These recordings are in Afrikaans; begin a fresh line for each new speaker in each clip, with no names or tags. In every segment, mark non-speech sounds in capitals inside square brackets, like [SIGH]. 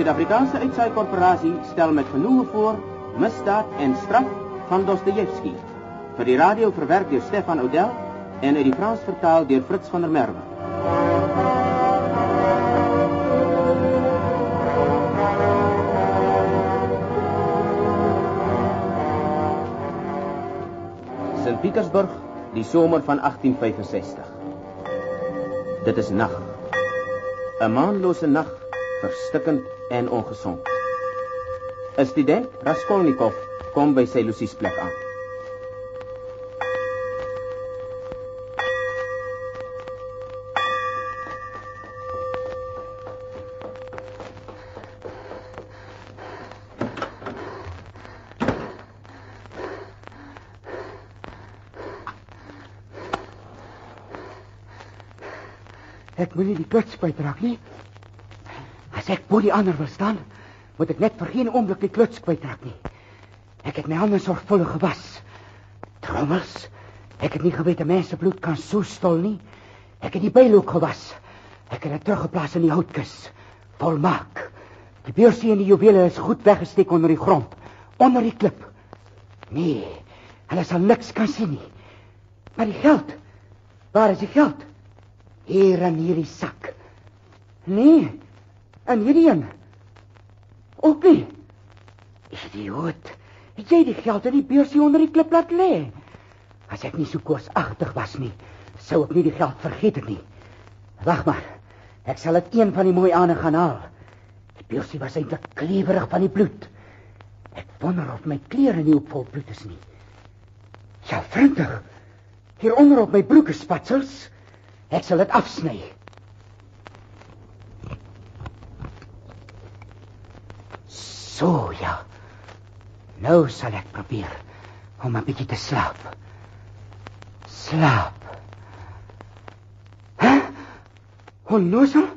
Die Suid-Afrikaanse Uitsaai-korporasie stel met genoegen voor Misdaad en Straf van Dostoevsky. Vir die radio verwerk deur Stefan Oudel en uit die Frans vertaal deur Fritz van der Merwe. St. Pietersburg, die somer van 1865. Dit is nag. 'n Maanlose nag, verstikkend en ongesond. 'n Student, Raskolnikov, kom by sy Lucies plek aan.
Ek moet nie die kluts kwytraak nie. Ek bo die ander wil staan, moet ek net vir geen oomblik die kluts kwytraak nie. Ek het my hande sorgvuldig gewas. Trommels. Ek het nie geweet 'n mens se bloed kan so stol nie. Ek het die byl ook gewas. Ek het dit teruggeplaas in die houtkis. Volmaak. Die beursie en die juwele is goed weggesteek onder die grond, onder die klip. Nee, hulle sal niks kan sien nie. Maar die geld? Waar is die geld? Hier in hierdie sak. Nee, in hierdie een. Ook nie. Idioot. Het jy die geld in die beursie onder die klip laat lê? As ek nie so koosagtig was nie, sou ek nie die geld vergeet het nie. Wag maar. Ek sal dit een van die mooi aande gaan haal. Die beursie was eintlik klewerig van die bloed. Ek wonder of my klere nie ook vol bloed is nie. Ja, vriendig. Hieronder op my broek is spatsels. Ek sal dit afsny. So ja. Nou sal ek probeer om 'n bietjie te slaap. Slaap. Hæ? Onnozel?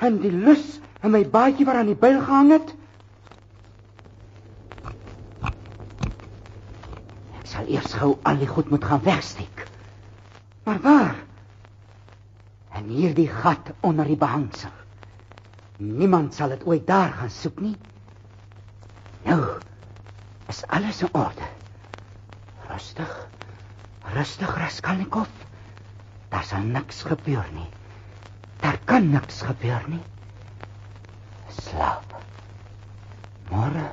En die lus en my baadjie wat aan die byl gehang het? Ek sal eers gou al die goed moet gaan wegsteek. Maar waar? En hierdie gat onder die behangsel. Niemand sal dit ooit daar gaan soek nie. Nou is alles in orde. Rustig. Rustig, Raskolnikov. Daar sal niks gebeur nie. Daar kan niks gebeur nie. Slaap. Môre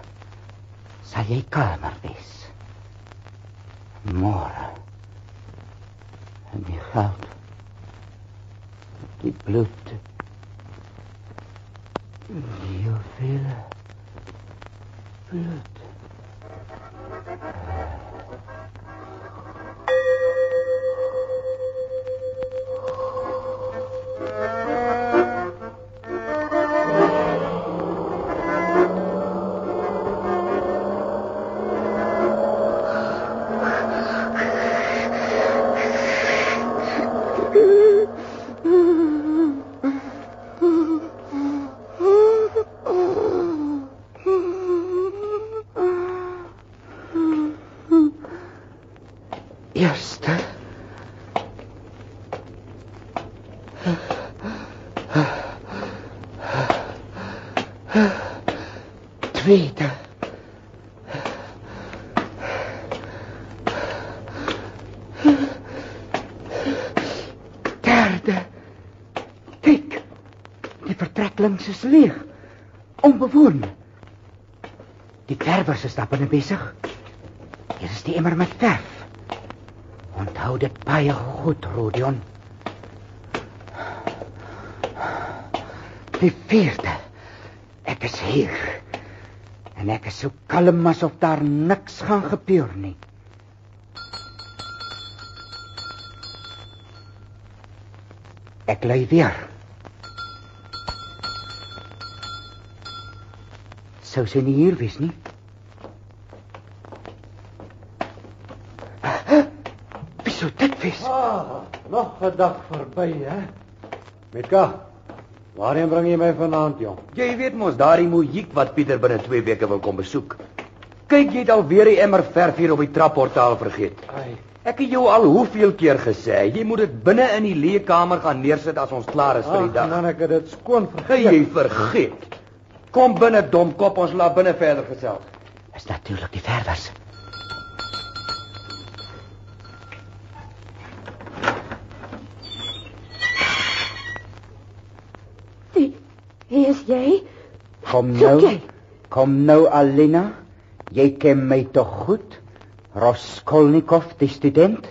sal jy kalmer wees. Môre. En die geld. Die bloed. Die juwele. Bloed. Eerste. Is leeg. Onbewoon. Die verwers is daar binne besig. Hier is die emmer met verf. Onthou dit baie goed, Rodion. Die vierde. Ek is hier. En ek is so kalm asof daar niks gaan gebeur nie. Ek lê weer. Sou sy nie hier wees nie? Wie sou dit wees?
Ah, nog 'n dag verby, hè? Metka, waarheen bring jy my vanaand, jong?
Jy weet mos daardie moejiek wat Pieter binne 2 weke wil kom besoek. Kyk, jy het alweer die emmer verf hier op die trapportaal vergeet.
Ai,
Ek het jou al hoeveel keer gesê, jy moet dit binne in die leekamer gaan neersit as ons klaar is vir die
ag,
dag.
man, ek het dit skoon vergeet.
jy vergeet.
Kom binne, domkop, ons laat binne verder gesels.
Is natuurlik die verders.
Wie, wie is jy?
Kom
Soek
nou.
jy?
Kom nou Alina. Jy ken my tog goed. Roskolnikov, die student.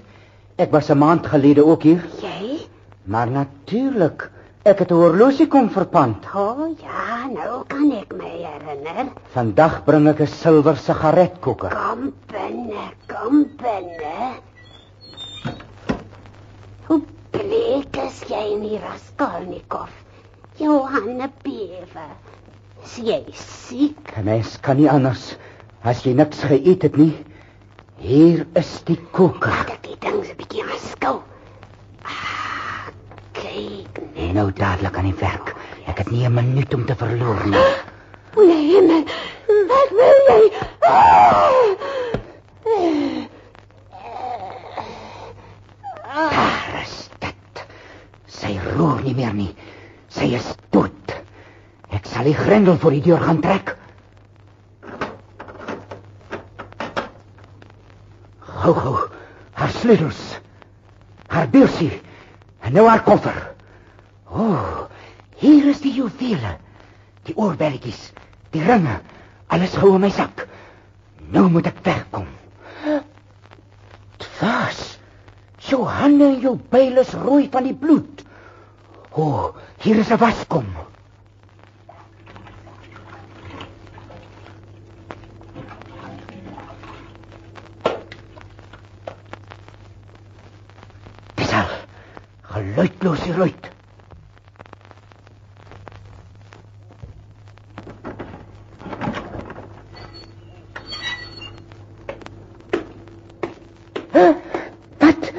Ek was 'n maand gelede ook hier,
Jy?
maar natuurlik, ek het 'n horlosie kom verpand.
O oh, ja, nou kan ek my herinner.
Vandag bring ek 'n silwer sigaretkoker.
Kom binne, kom binne. Hoe bleek is jy nie, Raskolnikov? Jou hande bewe. Is jy siek?
Mens kan nie anders as jy niks geëet het nie. Hier is die koker.
Laat ek die ding so 'n bietjie aanskou. Ah, kyk net.
Nou dadelik aan die werk. Ek het nie 'n minuut om te verloor nie.
O, hemel. Wat wil jy? Ah!
Daar is dit. Sy roer nie meer nie. Sy is dood. Ek sal die grendel voor die deur gaan trek. Gou gou. Haar sleutels. Haar beursie. En nou haar koffer. O, oh, hier is die juwele. Die oorbelletjies, die ringe, alles gou in my sak. Nou moet ek wegkom. Twas. Jou hande en jou byl is rooi van die bloed. O, oh, hier is 'n waskom. Geluidloos geluid. Huh? Wat?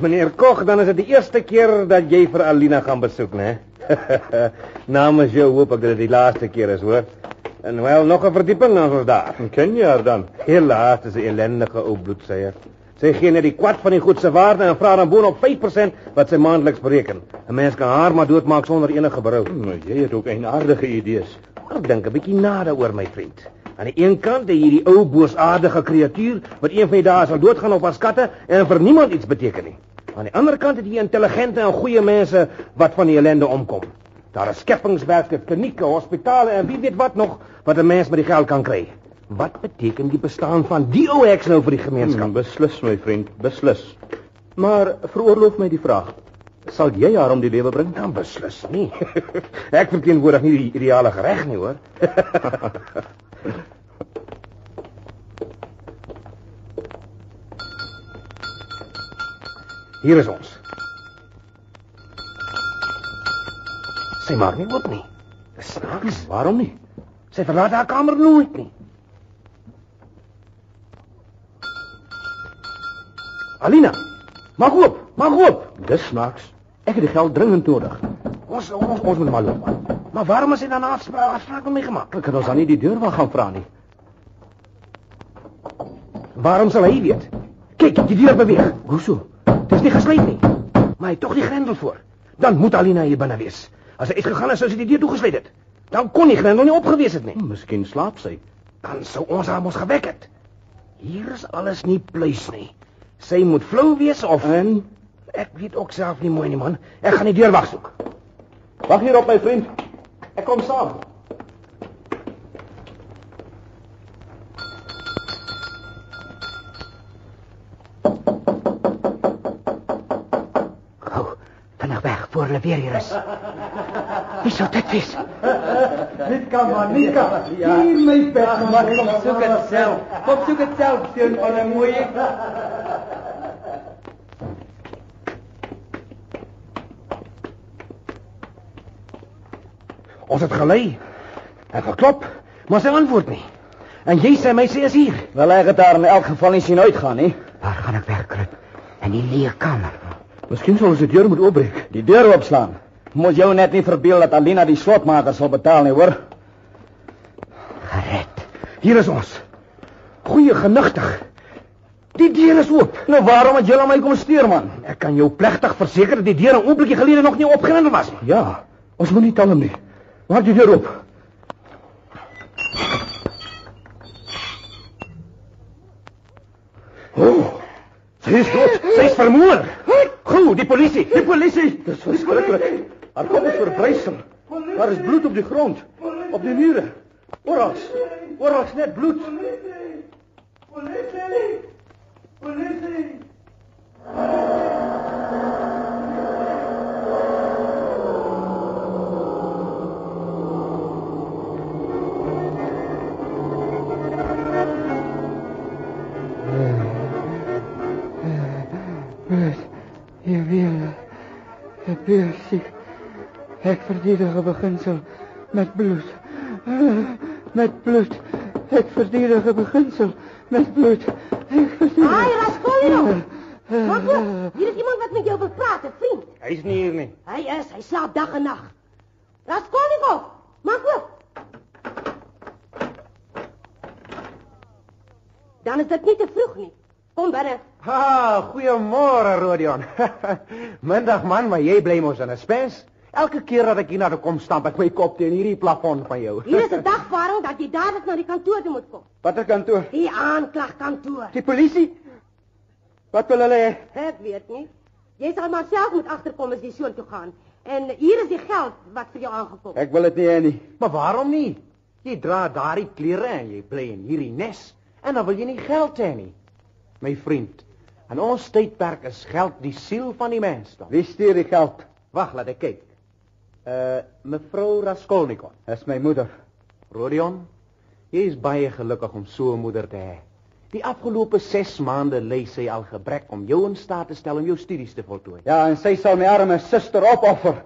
Meneer Koch, dan is dit die eerste keer dat jy vir Alina gaan besoek, né? [LAUGHS] Namens jou hoop ek dat dit die laaste keer is, hoor. En wel nog 'n verdieping dan ons daar. Ken jy haar dan? Helaas is 'n ellendige ou bloedseier. Sy gee net die kwart van die goed se waarde en vra dan boonop 5% wat sy maandeliks bereken. 'n Mens kan haar maar doodmaak sonder enige berou.
Nou, jy het ook eienaardige idees.
Maar dink 'n bietjie na daaroor, my vriend. Aan die een kant het jy hierdie ou boosaardige kreatuur wat een van die dae sal doodgaan op haar skatte en vir niemand iets beteken nie. Aan die ander kant het jy intelligente en goeie mense wat van die ellende omkom. Daar is skepingswerke, klinieke, hospitale en wie weet wat nog wat 'n mens met die geld kan kry. Wat beteken die bestaan van die ou heks nou vir die gemeenskap?
Hmm, beslis, my vriend, beslis. Maar veroorloof my die vraag. Sal jy haar om die lewe bring?
Dan beslis nie. [LAUGHS] Ek verteenwoordig nie die ideale gereg nie, hoor. [LAUGHS] Hier is ons. Sy maak nie oop nie. Dis snaaks.
Waarom nie?
Sy verlaat haar kamer nooit nie. Alina, maak oop, maak oop.
Dis snaaks. Ek het die geld dringend nodig.
Ons ons ons moet maar loop. Man. Maar waarom is hy dan afspraak afspraak met my gemaak?
Ek kan ons dan nie die deur wel gaan vra nie.
Waarom sal hy weet? Kyk, die deur beweeg.
Hoeso?
Dis nie gesluit nie. Maar hy het tog die grendel voor. Dan moet Alina hier binne wees. As hy uitgegaan het, sou sy die deur toegesluit het. Dan kon die grendel nie opgewees het nie.
Hm, Miskien slaap sy.
Dan sou ons haar mos gewek het. Hier is alles nie pluis nie. Sy moet flou wees of
En
ek weet ook self nie mooi nie man. Ek gaan die deur wag soek.
wag hier op my vriend. Ek kom saam.
Gou, vinnig weg voor hulle weer hier is. Wie sou dit wees?
Nika Manika. Ja. Hier my bed. Maar kom soek dit self. Kom soek dit self, seun van 'n mooi. Ons het gelei. Ek geklop, maar sy antwoord nie. En jy sê my sy is hier.
Wel ek het daar in elk geval nie sien uitgaan nie.
Waar gaan ek wegkruip? In die leë kamer.
Miskien sal ons die deur moet oopbreek.
Die deur oopslaan. Moet jou net nie verbeel dat Alina die slotmaker sal betaal nie, hoor?
Gered.
Hier is ons. Goeie genigtig.
Die deur is oop.
Nou waarom het jy aan my kom steur man?
Ek kan jou plegtig verseker dat die deur 'n oombliekie gelede nog nie opgrendel was nie.
Ja, ons moet nie talm nie. Maak die deur oop.
Sy is dood. Sy is vermoor. Gou, die polisie, die polisie.
Dis verskriklik. Haar kop is verbrysel. Daar is bloed op die grond, op die mure. Oral. Oral net bloed.
Bloed. Ek verdedig 'n beginsel met bloed. Met bloed. Ek verdedig 'n beginsel met bloed. Ek verdedig.
Haai, Raskolnikov. Wag, wag. Hier is iemand wat met jou wil praat, 'n vriend.
Hy's nie hier nie.
Hy is, hy slaap dag en nag. Raskolnikov, maak oop. Dan is dit nie te vroeg nie. Kom binne.
Ha, goeiemôre Rodion. [LAUGHS] Middag man, maar jy bly mos in 'n spens. Elke keer dat ek hier na toe kom, stamp ek my kop teen hierdie plafon van jou.
Hier is [LAUGHS] 'n dagvaarding dat jy dadelik na die kantoor toe moet kom.
Watter kantoor?
Die aanklagkantoor.
Die polisie. Wat wil hulle hê?
Ek weet nie. Jy sal maar self moet agterkom as jy so toe gaan. En hier is die geld wat vir jou aangekom.
Ek wil dit nie hê nie.
Maar waarom nie? Jy dra daardie klere en jy bly in hierdie nes en dan wil jy nie geld hê nie. My vriend, in ons tydperk is geld die siel van die mens. dan.
Wie stuur die geld?
Wag, laat ek kyk. Uh mevrou Raskolnikov.
Dis my moeder.
Rodion, jy is baie gelukkig om so 'n moeder te hê. Die afgelope 6 maande lê sy al gebrek om jou in staat te stel om jou studies te voltooi.
Ja, en sy sal my arme suster opoffer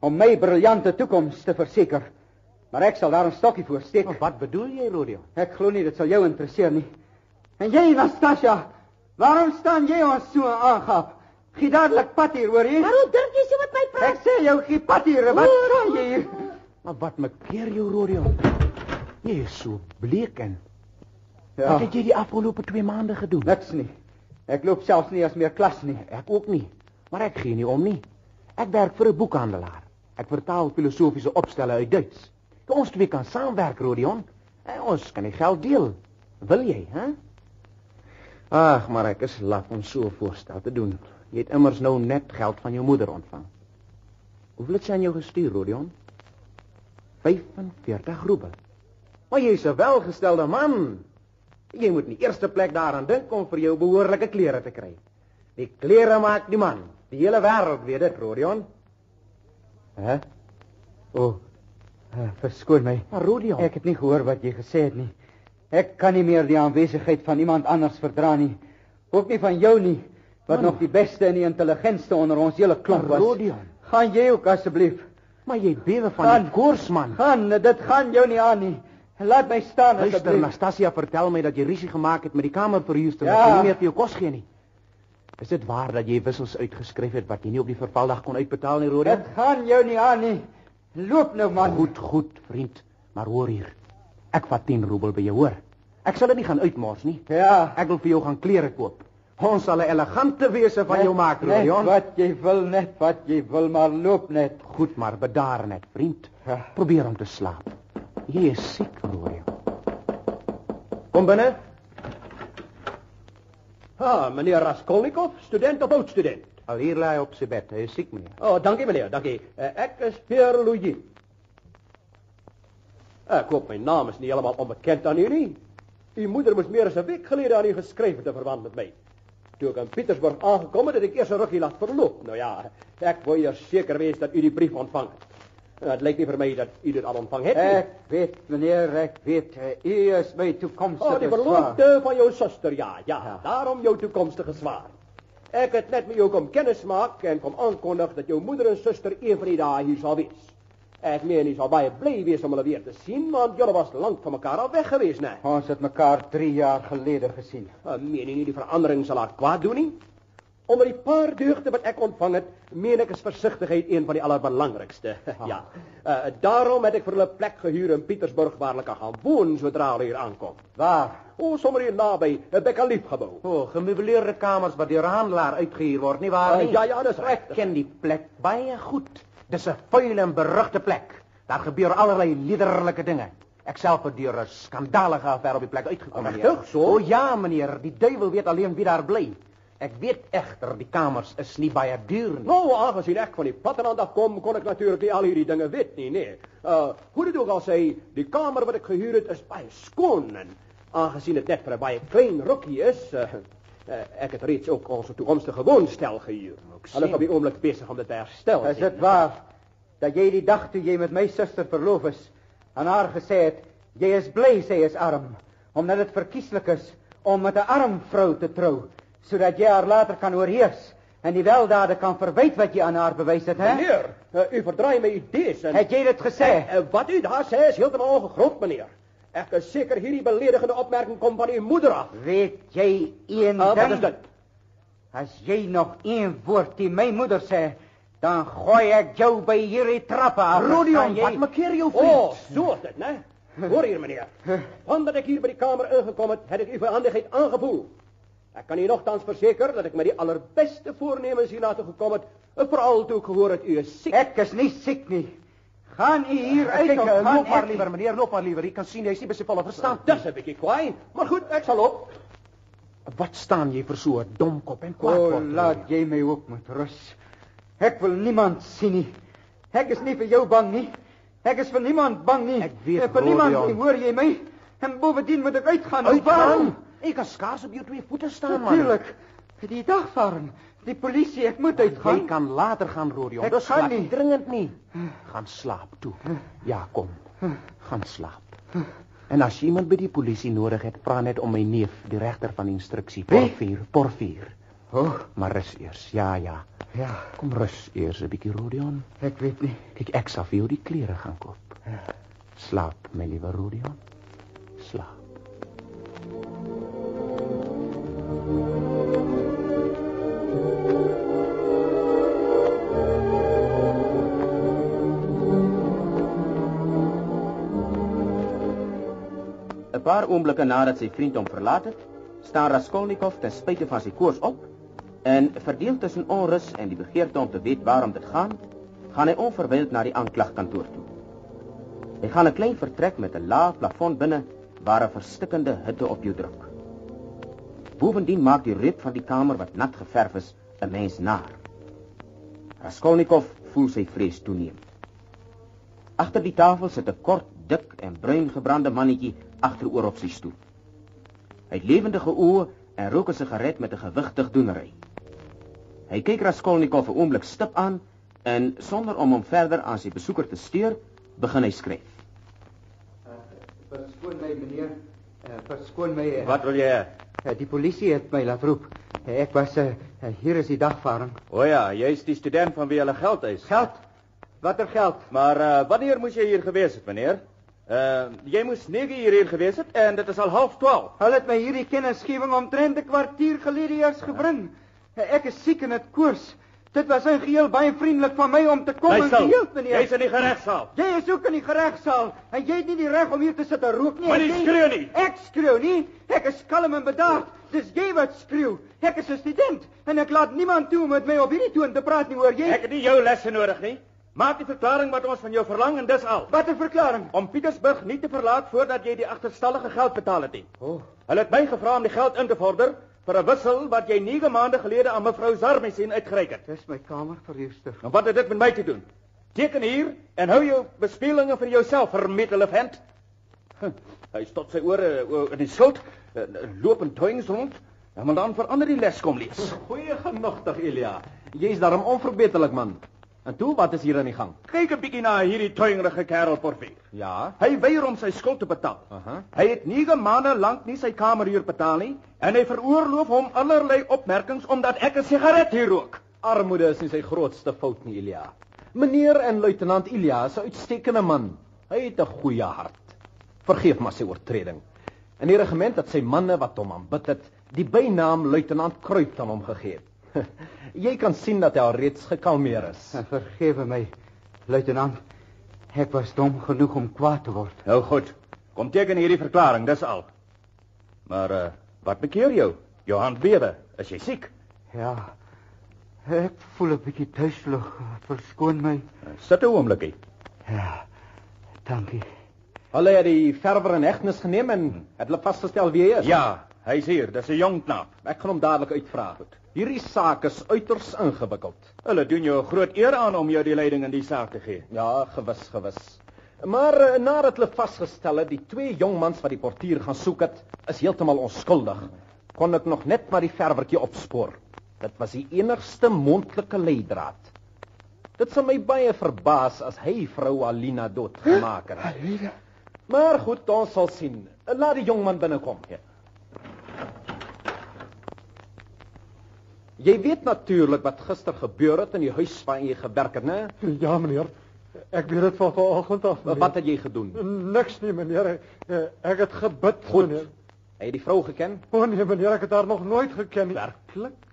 om my briljante toekoms te verseker. Maar ek sal daar 'n stokkie voor steek.
Maar wat bedoel jy, Rodion?
Ek glo nie dit sal jou interesseer nie. En jy, Nastasia, waarom staan jy ons so aangap? Gie dadelik pad hier, hoor jy?
Maar hoe dink jy so met my praat?
Ek sê jou gie pad hier. Wat staan jy hier?
Maar wat makeer jou, Rodion? Jy is so bleek en
Ja,
wat het jy die afgelope 2 maande gedoen?
niks nie. Ek loop selfs nie as meer klas nie.
Ek ook nie, maar ek gee nie om nie. Ek werk vir 'n boekhandelaar. Ek vertaal filosofiese opstelle uit Duits. Ons twee kan saamwerk, Rodion. En ons kan die geld deel. Wil jy, hè? Ag, maar ek is laf om so 'n voorstel te doen. Jy het immers nou net geld van jou moeder ontvang. Hoeveel het sy aan jou gestuur, Rodion? 45 roebel. Maar jy's 'n welgestelde man. Jy moet in die eerste plek daaraan dink om vir jou behoorlike klere te kry. Die klere maak die man. Die hele wêreld weet dit, Rodion.
Hè? O. Oh, verskoon my.
Maar Rodion,
Ek het nie gehoor wat jy gesê het nie. Ek kan nie meer die aanwesigheid van iemand anders verdra nie. Ook nie van jou nie, wat nog die beste en die intelligentste onder ons hele klomp was.
Rodion.
Gaan jy ook asseblief?
maar jy bewe van
Gaan.
die koors man.
Gaan, dit gaan jou nie aan nie. Laat my staan
Luister,
asseblief.
Nastasia vertel my dat jy rusie gemaak het met die kamerverhuurder
Ja.
dat jy nie meer vir jou kos gee nie. Is dit waar dat jy wissels uitgeskryf het wat jy nie op die vervaldag kon uitbetaal nie, Rodion?
Dit gaan jou nie aan nie. Loop nou man.
Goed, goed, vriend. Maar hoor hier. Ek vat 10 roebel by jou, hoor. Ek sal dit nie gaan uitmors nie.
Ja.
Ek wil vir jou gaan klere koop. Ons sal 'n elegante wese van jou maak,
net
Rodion.
wat jy wil, net wat jy wil, maar loop net.
Goed, maar bedaar net, vriend.
Ja.
Probeer om te slaap. Jy is siek, Rodion. Kom binne.
Ah, meneer Raskolnikov, student of oud-student?
Al hier lê hy op sy bed. Hy is siek, meneer.
Oh, dankie meneer, dankie. Uh, ek is Pierre Louis. Ek hoop my naam is nie heeltemal onbekend aan u nie. U moeder moes meer as 'n week gelede aan u geskryf het in verband met my. Toe ek in Pietersburg aangekom het, het ek eers 'n rukkie laat verloop. Nou ja, ek wou eers seker wees dat u die brief ontvang het. Uh, dit lyk nie vir my dat u dit al ontvang het nie.
Ek weet, meneer, ek weet. eh, U is my toekomstige
Oh, die
swaar.
verloofde van jou suster, ja, ja, daarom jou toekomstige swaar. Ek het net met jou kom kennis maak en kom aankondig dat jou moeder en suster een van die dae hier sal wees. Ek meen, jy sal baie bly wees om hulle weer te sien, want julle was lank van mekaar af weg gewees, né?
Ons het mekaar 3 jaar gelede gesien.
Uh, meen jy nie die verandering sal haar kwaad doen nie?
Onder die paar deugde wat ek ontvang het, meen ek is versigtigheid een van die allerbelangrikste. [LAUGHS] ja. Uh, daarom het ek vir hulle 'n plek gehuur in Pietersburg waar hulle kan gaan woon sodra hulle hier aankom.
Waar?
O, sommer hier naby, 'n Bekkalief gebou.
O, oh, gemeubileerde kamers wat deur 'n handelaar uitgehuur word, nie waar
Uh,
nie?
ja, ja, dis
Ek
reg.
ken die plek baie goed. Dis 'n vuil en berugte plek. Daar gebeur allerlei liderlike dinge. Ek self het deur 'n skandalige affære op die plek uitgekom.
Ag,
meneer.
regtig so?
O ja, meneer, die duiwel weet alleen wie daar bly. Ek weet egter die kamers is nie baie duur nie.
Nou, aangesien ek van die platteland af kom, kon ek natuurlik nie al hierdie dinge weet nie, nee. Uh, hoe dit ook al sê, die kamer wat ek gehuur het is baie skoon en aangesien dit net vir 'n baie klein rukkie is, uh, uh, ek het reeds ook ons toekomstige woonstel gehuur. Hulle is op die oomblik besig om dit te herstel.
Is dit waar dat jy die dag toe jy met my suster verloof is aan haar gesê het jy is bly sy is arm omdat dit verkieslik is om met 'n arm vrou te trou sodat jy haar later kan oorheers en die weldade kan verwyd wat jy aan haar bewys het, hè?
Meneer, uh, u verdraai my idees en
Het jy dit gesê?
Uh, uh, wat u daar sê is heeltemal ongegrond, meneer. Ek is seker hierdie beledigende opmerking kom van uw moeder af.
Weet jy een
Uh, wat
ding?
is dit?
As jy nog een woord teen my moeder sê, dan gooi ek jou by hierdie trappe af.
Rodion,
verstaan jy?
wat maak jou
O,
vriend?
oh, so is dit, né? Hoor hier, meneer. Vandat ek hier by die kamer ingekom het, het ek u verhandigheid aangevoel. Ek kan u nogtans verseker dat ek met die allerbeste voornemens hiernatoe gekom het, en veral toe ek gehoor het u is siek.
Ek is nie siek nie. Gaan u hier uit
Kyk,
of
uh,
gaan
loop maar liewer, meneer, loop maar liewer. Jy kan sien jy's nie by sy volle verstand.
Dis 'n bietjie kwaai, maar goed, ek sal op.
Wat staan jy vir so 'n domkop en kwaad
O,
word?
laat jy my ook met rus. Ek wil niemand sien nie. Ek is nie vir jou bang nie. Ek is vir niemand bang nie.
Ek weet,
En vir niemand nie, hoor jy my? En bovendien moet ek uitgaan.
Uitgaan?
Waarom?
Ek kan skaars op jou twee voete staan, man.
Natuurlik. Die dagvaring. Die polisie, ek moet
Jy
uitgaan.
kan later gaan, Rodion.
Ek
Dis
kan
glad
nie.
dringend nie. Gaan slaap toe. Ja, kom. Gaan slaap. En as iemand by die polisie nodig het, vra net om my neef, die regter van instruksie,
Wie?
Porfier, Porfier.
Oh,
Maar rus eers. Ja, ja.
ja,
Kom rus eers 'n bietjie, Rodion.
ek weet nie.
Kyk, ek sal vir jou die klere gaan koop. Slaap, my liewe Rodion. Slaap.
Een paar oomblikke nadat sy vriend hom verlaat het, staan Raskolnikov ten spyte van sy koors op en verdeel tussen onrus en die begeerte om te weet waarom dit gaan, gaan hy onverwyld na die aanklagkantoor toe. Hy gaan 'n klein vertrek met 'n laag plafon binne waar 'n verstikkende hitte op jou druk. Bovendien maak die reuk van die kamer wat nat geverf is 'n mens naar. Raskolnikov voel sy vrees toeneem. Agter die tafel sit 'n kort, dik en bruin gebrande mannetjie agteroor op sy stoel. Hy het lewendige oë en rook 'n sigaret met 'n gewigtig doenery. Hy kyk Raskolnikov 'n oomblik stip aan en sonder om hom verder aan sy besoeker te steur, begin hy skryf.
Verskoon my meneer. Uh, verskoon my. Uh,
Wat wil jy hê?
Uh, die polisie het my laat roep. Uh, ek was uh, uh, hier is die dagvaring.
O ja, jy's die student van wie hulle geld eis.
Geld? Watter geld?
Maar uh, wanneer moes jy hier gewees het, meneer? Uh jy moes 9 uur hier gewees het en dit is al half 12.
Hulle het my hierdie kennisgewing omtrent 'n kwartier gelede eers gebring. Uh, ek is siek en het koors. Dit was in geheel baie vriendelik van my om te kom
Bly
en gehelp meneer.
Jy's in die geregsaal.
Jy is ook in die geregsaal en jy het nie die reg om hier te sit en rook nie.
Maar jy? skreeu nie.
Ek skreeu nie. Ek is kalm en bedaard. Dis jy wat skreeu. Ek is 'n student en ek laat niemand toe om met my op hierdie toon te praat nie, hoor jy?
Ek het nie jou lesse nodig nie. Maak die verklaring wat ons van jou verlang en dis al.
Wat 'n verklaring.
Om Pietersburg nie te verlaat voordat jy die agterstallige geld betaal het nie.
Oh.
Hulle het my gevra om die geld in te vorder vir 'n wissel wat jy 9 maande gelede aan mevrou Zarmesin uitgereik het.
Dis my kamerverhuurster.
Nou wat het dit met my te doen? Teken hier en hou jou bespiegelinge vir jouself, vermetele vent. Huh, Hy stot sy ore o, in die skuld, eh, loop en toings rond. En maar dan verander die les kom lees.
Goeie genogtig, Elia. Jy's daarom onverbeterlik, man. En toe, wat is hier aan die gang?
Kyk 'n bietjie na hierdie toingerige kerel Porfier.
Ja.
Hy weier om sy skuld te betaal.
Aha.
Hy het 9 maande lank nie sy kamerhuur betaal nie en hy veroorloof hom allerlei opmerkings omdat ek 'n sigaret hier rook.
Armoede is nie sy grootste fout nie, Elia. Meneer en luitenant Elia is 'n uitstekende man. Hy het 'n goeie hart. Vergeef maar sy oortreding. In die regiment het sy manne wat hom aanbid het, die bynaam luitenant Kruip aan hom gegee. [LAUGHS]
Jy kan sien dat hy al reeds gekalmeer is. [LAUGHS]
Vergewe my, luitenant. Ek was dom genoeg om kwaad te word.
Nou goed. Kom teken hierdie verklaring, dis al. Maar uh, wat bekeer jou? Jou hand bewe. Is jy siek?
Ja. Ek voel 'n bietjie duiselig. Verskoon my.
Uh, sit 'n oomblikie.
Ja. Dankie.
Hulle het die verwer in hegtenis geneem en het hulle vasgestel wie hy is.
Ja, hy's hier. Dis 'n jong knaap.
Ek gaan hom dadelik uitvra. Goed. Hierdie saak is uiters ingewikkeld.
Hulle doen jou 'n groot eer aan om jou die leiding in die saak te gee.
Ja, gewis, gewis. Maar uh, nadat hulle vasgestel het die twee jong mans wat die portier gaan soek het, is heeltemal onskuldig, kon ek nog net maar die verwertjie opspoor. Dit was die enigste mondelike leidraad. Dit sal my baie verbaas as hy vrou Alina doodgemaak het.
Alina.
Maar goed, ons sal sien. Laat die jong man binnekom. Ja. Jy weet natuurlik wat gister gebeur het in die huis waar jy gewerk het, né?
Ja, meneer. Ek weet dit van vanoggend af. Meneer.
Wat het jy gedoen?
Niks nie, meneer. Ek, het gebid,
Goed.
meneer.
Het jy die vrou geken?
O nee, meneer, ek het haar nog nooit geken nie.
Werklik?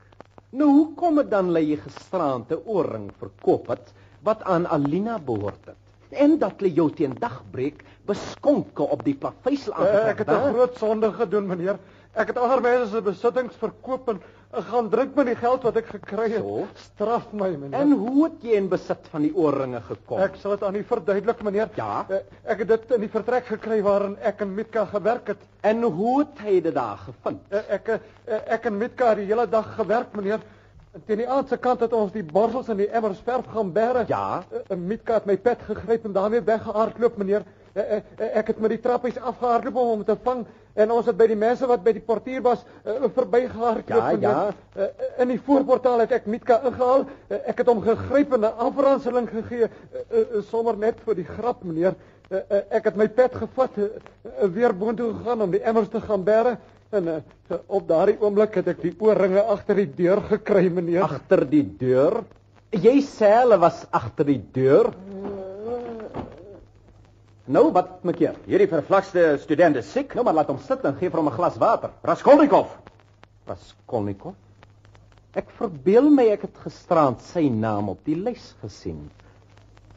Nou, hoe kom dit dan dat jy gisterand 'n oorring verkoop het wat aan Alina behoort het? En dat jy jou teen dagbreek beskonke op die plaveisel
Eh,
aangetrek
Ek het 'n groot sonde gedoen, meneer. Ek het mense se besittings verkoop en gaan drink met die geld wat ek gekry het.
So?
Straf my, meneer.
En hoe het jy in besit van die oorringe gekom?
Ek sal dit aan u verduidelik, meneer.
Ja?
Eh, Ek het dit in die vertrek gekry waarin ek en Mitka gewerk het.
En hoe het hy dit daar gevind?
Eh, Ek eh, ek en Mitka het die hele dag gewerk, meneer. En teen die aandse kant het ons die borsels en die emmers verf gaan bære.
Ja?
Mitka het my pet gegryp en daarmee weggehardloop, meneer. Eh, eh, eh, Ek het met die trappies afgehardloop om hom te vang en ons het by die mense wat by die portier was uh, verbygehardloop.
Ja, ja.
In die voorportaal het ek Mitka ingehaal. Eh, Ek het hom gegryp en 'n afranseling gegee sommer net vir die grap, meneer. Ek het my pet gevat weer boontoe gegaan om die emmers te gaan bære. En uh, op daardie oomblik het ek die oorringe agter die deur gekry, meneer.
Agter die deur? Jy sê hulle was agter die deur? Nou, wat maak jy?
Hierdie vervlakste student is siek.
Nou maar laat hom sit en gee vir hom 'n glas water.
Raskolnikov.
Raskolnikov. Ek verbeel my ek het gisterand sy naam op die lys gesien.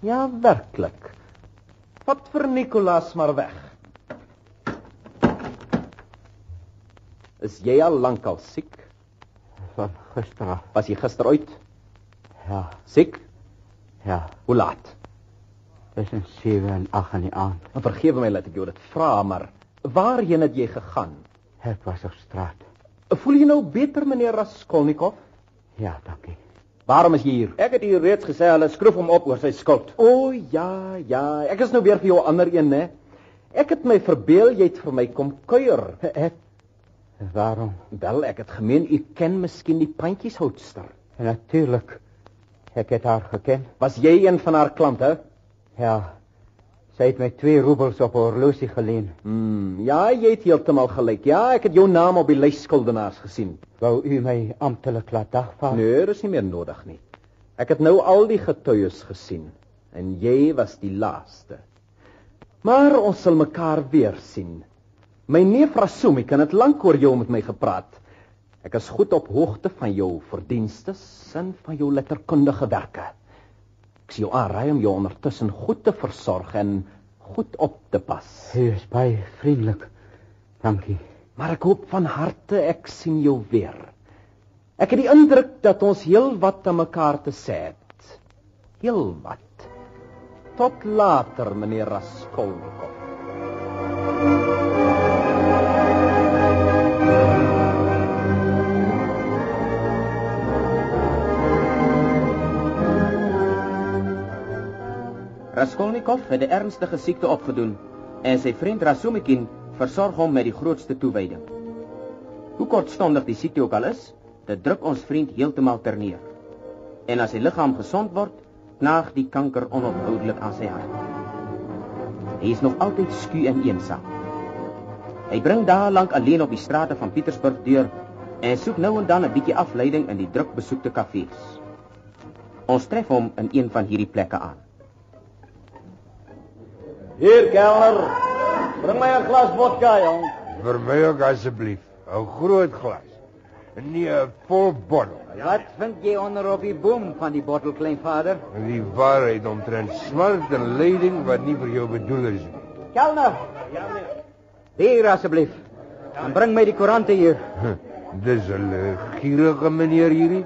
Ja, werklik. Wat vir Nikolaas maar weg. Is jy al lankal siek?
Van gister.
Was jy gister uit?
Ja,
Siek?
ja.
Hoe laat?
Tussen 7 en 8 in die aand.
En vergewe my dat ek jou dit vra, maar waarheen het jy gegaan?
Ek was op straat.
Voel jy nou beter, meneer Raskolnikov?
Ja, dankie.
Waarom is jy hier?
Ek het hier reeds gesê hulle skroef hom op oor sy skuld.
O oh, ja, ja, ek is nou weer vir jou ander een, né? Ek het my verbeel jy het vir my kom kuier.
Ek Waarom?
Wel, ek het gemeen u ken miskien die pandjieshoudster.
Natuurlik. Ek het haar geken.
Was jy een van haar klante?
Ja. Sy het my 2 roebels op 'n horlosie geleen.
Hmm, ja, jy het heeltemal gelyk. Ja, ek het jou naam op die lys skuldenaars gesien.
Wou u my amptelik laat dagvaar?
Nee, dis nie meer nodig nie. Ek het nou al die getuies gesien en jy was die laaste. Maar ons sal mekaar weer sien. My neef Rasumi kan dit lank oor jou met my gepraat. Ek is goed op hoogte van jou verdienstes en van jou letterkundige werke. Ek sien jou aanraai om jou ondertussen goed te versorg en goed op te pas.
U is baie vriendelik. Dankie.
Maar ek hoop van harte ek sien jou weer. Ek het die indruk dat ons heel wat aan mekaar te sê het. Heel wat. Tot later, meneer Raskolnikov. Raskolnikov het 'n ernstige siekte opgedoen en sy vriend Rasumikin versorg hom met die grootste toewyding. Hoe kortstondig die siekte ook al is, dit druk ons vriend heeltemal terneer. En as sy liggaam gesond word, knaag die kanker onophoudelik aan sy hart. Hy is nog altyd sku en eensaam. Hy bring dae lank alleen op die strate van Pietersburg deur en soek nou en dan 'n bietjie afleiding in die druk besoekte kafees. Ons tref hom in een van hierdie plekke aan.
Hier, kelner. Bring my 'n glas vodka, jong.
Vir my ook asseblief, 'n groot glas. nie 'n vol bottel.
Wat vind jy onder op die boom van die bottel, kleinvader?
Die waarheid omtrent smart en lyding wat nie vir jou bedoel is nie.
Kelner. Hier asseblief. En bring my die koerante hier.
Dis 'n gierige meneer hierdie.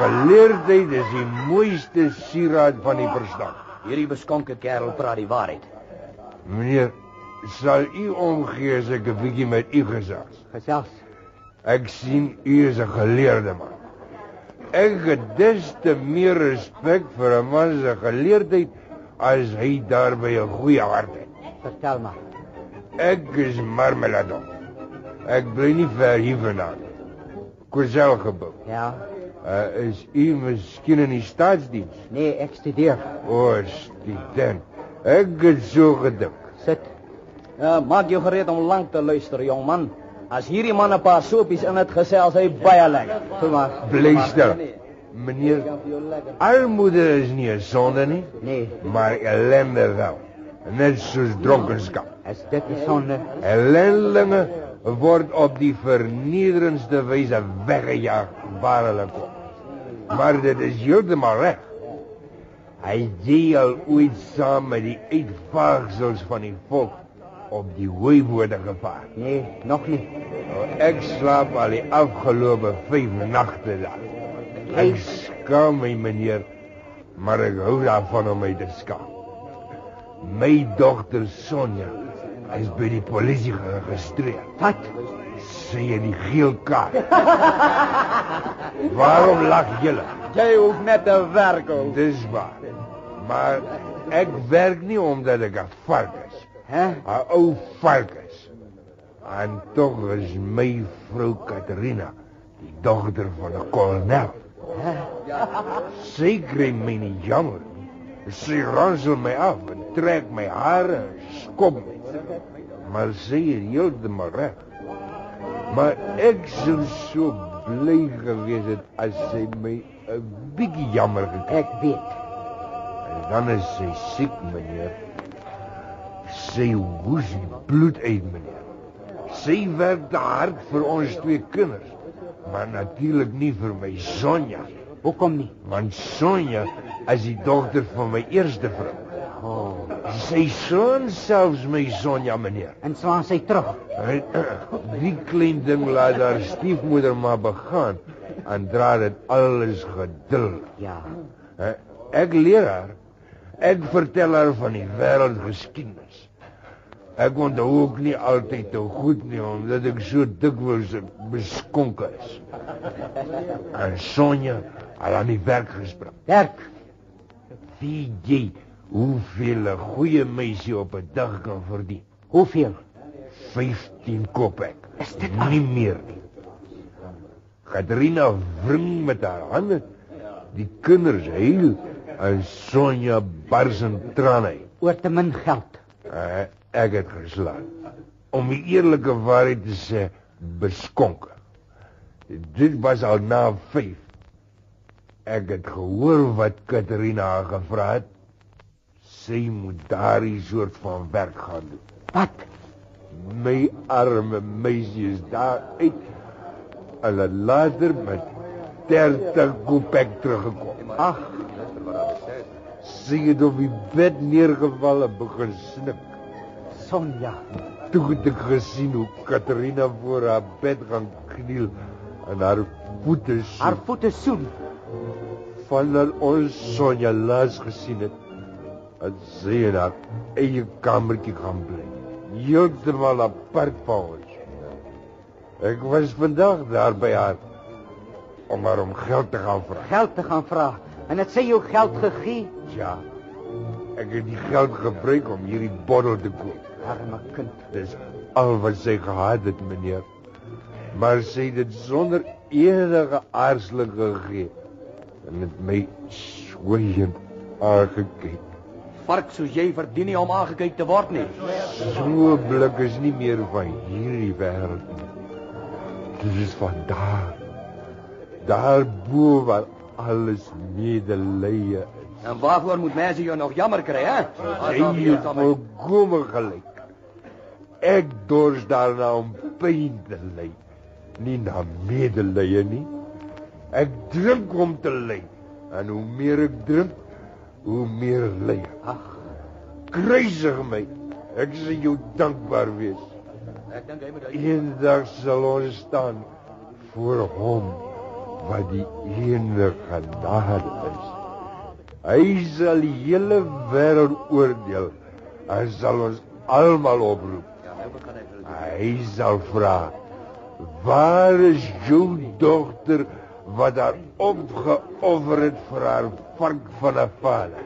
Geleerdheid is die mooiste sieraad van die verstand.
Hierdie beskonke kerel praat die waarheid.
Meneer, sal u omgee as ek 'n bietjie met u gesels?
Gesels.
Ek sien u is 'n geleerde man. Ek het des te meer respek vir 'n man se geleerdheid as hy daarby 'n goeie hart het.
Vertel maar.
Ek is Marmeladon. Ek bly nie ver hier vandaan. Kozel gebou.
Ja.
Uh, is u miskien in die staatsdiens?
Nee, ek studeer.
O, student. Ek het so gedink.
Sit.
Ja, maak jou gereed om lank te luister, jong man. As hierdie man 'n paar sopies in het gesels, hy baie lekker.
Toe maar.
Bly stil. Meneer, armoede is nie 'n sonde nie,
Nee,
maar ellende wel. Net soos dronkenskap.
is dit 'n sonde?
Ellendelinge word op die vernederendste wyse weggejaag waar hulle kom. Maar dit is heeltemal reg. Hy al ooit saam met die uitvaagsels van die volk op die hooiboorde gevaar.
Nee, nog nie.
Nou, ek slaap al die afgelope 5 nagte daar. Ek skaam my meneer, maar ek hou daarvan om my te skaam. My dogter Sonja is by die polisie geregistreer.
Wat?
Sy het die geel kaart. Waarom lag julle?
Jy hoef net te werk, ou.
Dis waar. Maar ek werk nie omdat ek 'n vark is.
Hè?
'n Ou vark is. En tog is my vrou Katerina die dogter van 'n kolonel. Sy kry my nie jammer nie. Sy ransel my af en trek my hare en skop my. Maar sy is heeltemal reg. Maar ek sou so bly gewees het as sy my 'n bietjie jammer gekry
Ek weet.
En dan is sy siek, meneer. Sy hoes bloed uit, meneer. Sy werk hard vir ons twee kinders, maar natuurlik nie vir my Sonja,
Hoekom nie?
want Sonja is die dogter van my eerste vrou.
Oh,
Sy seun selfs my Sonja, meneer.
en slaan sy terug.
En, [CLEARS THROAT] Die klein ding laat haar stiefmoeder maar begaan en dra dit alles geduldig.
Ja.
Ek leer haar. Ek vertel haar van die wêreldgeskiedenis. Ek onthou ook nie altyd te goed nie omdat ek so dikwels beskonke is. En Sonja het aan die werk gespring.
Werk.
Wie jy hoeveel 'n goeie meisie op 'n dag kan verdien?
Hoeveel?
15 kopek.
Is dit
nie meer nie. Katrina wring met haar hande. Die kinders huil en Sonja bars in trane. uit.
Oor te min geld.
Uh, ek het geslaan. Om die eerlike waarheid te sê, beskonke. Dit was al na 5. Ek het gehoor wat Katrina gevra het. Sy moet daardie soort van werk gaan doen.
Wat?
My arme meisie is daar uit. Hulle later met 30 kopek teruggekom.
Ag,
Sy het op die bed neergeval en begin snik.
Sonja.
Toe het ek gesien hoe Katrina voor haar bed gaan kniel en haar voete soen.
Haar voete soen.
Vandat ons Sonja laas gesien het, het sy in haar eie kamertjie gaan bly. Heeltemal apart van ons. Ek was vandag daar by haar om haar om geld te gaan vra.
Geld te gaan vra. En het sy jou geld gegee?
Ja. Ek het die geld gebruik om hierdie bottel te koop.
Arme kind.
Dis al wat sy gehad het, meneer. Maar sy het dit sonder enige aarzeling gegee. En met my swygend aangekyk.
Vark soos jy verdien nie om aangekyk te word nie.
So blik is nie meer van hierdie wêreld nie. Dit is van daar. Daar bo waar alles medelee is.
En waarvoor moet mense jou nog jammer kry, hè?
Jy het volkome gelyk. Ek dors daarna om pyn te ly. nie na medelee nie. Ek drink om te ly. En hoe meer ek drink, hoe meer ly.
Ag,
Kruisig my. Ek sal jou dankbaar wees.
ek dink hy moet uit.
Eendag sal ons staan voor hom wat die enige genade is. Hy sal die hele wêreld oordeel en sal ons almal oproep.
Ja, nou begin hy.
Hy sal vra: "Waar is jou dogter wat haar opgeoffer het vir haar vark van 'n vader?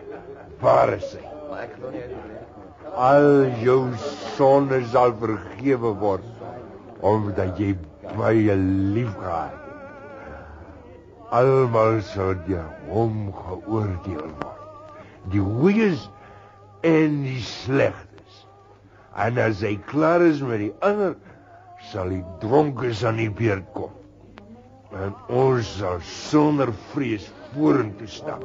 Waar is sy?"
Maar ek glo nie wil.
Al jou sonde sal vergewe word omdat jy baie lief gehad het. Almal sal deur hom geoordeel word. Die goeies en die slegtes. En as hy klaar is met die ander, sal die dronkes aan die beurt kom. En ons sal sonder vrees vorentoe stap.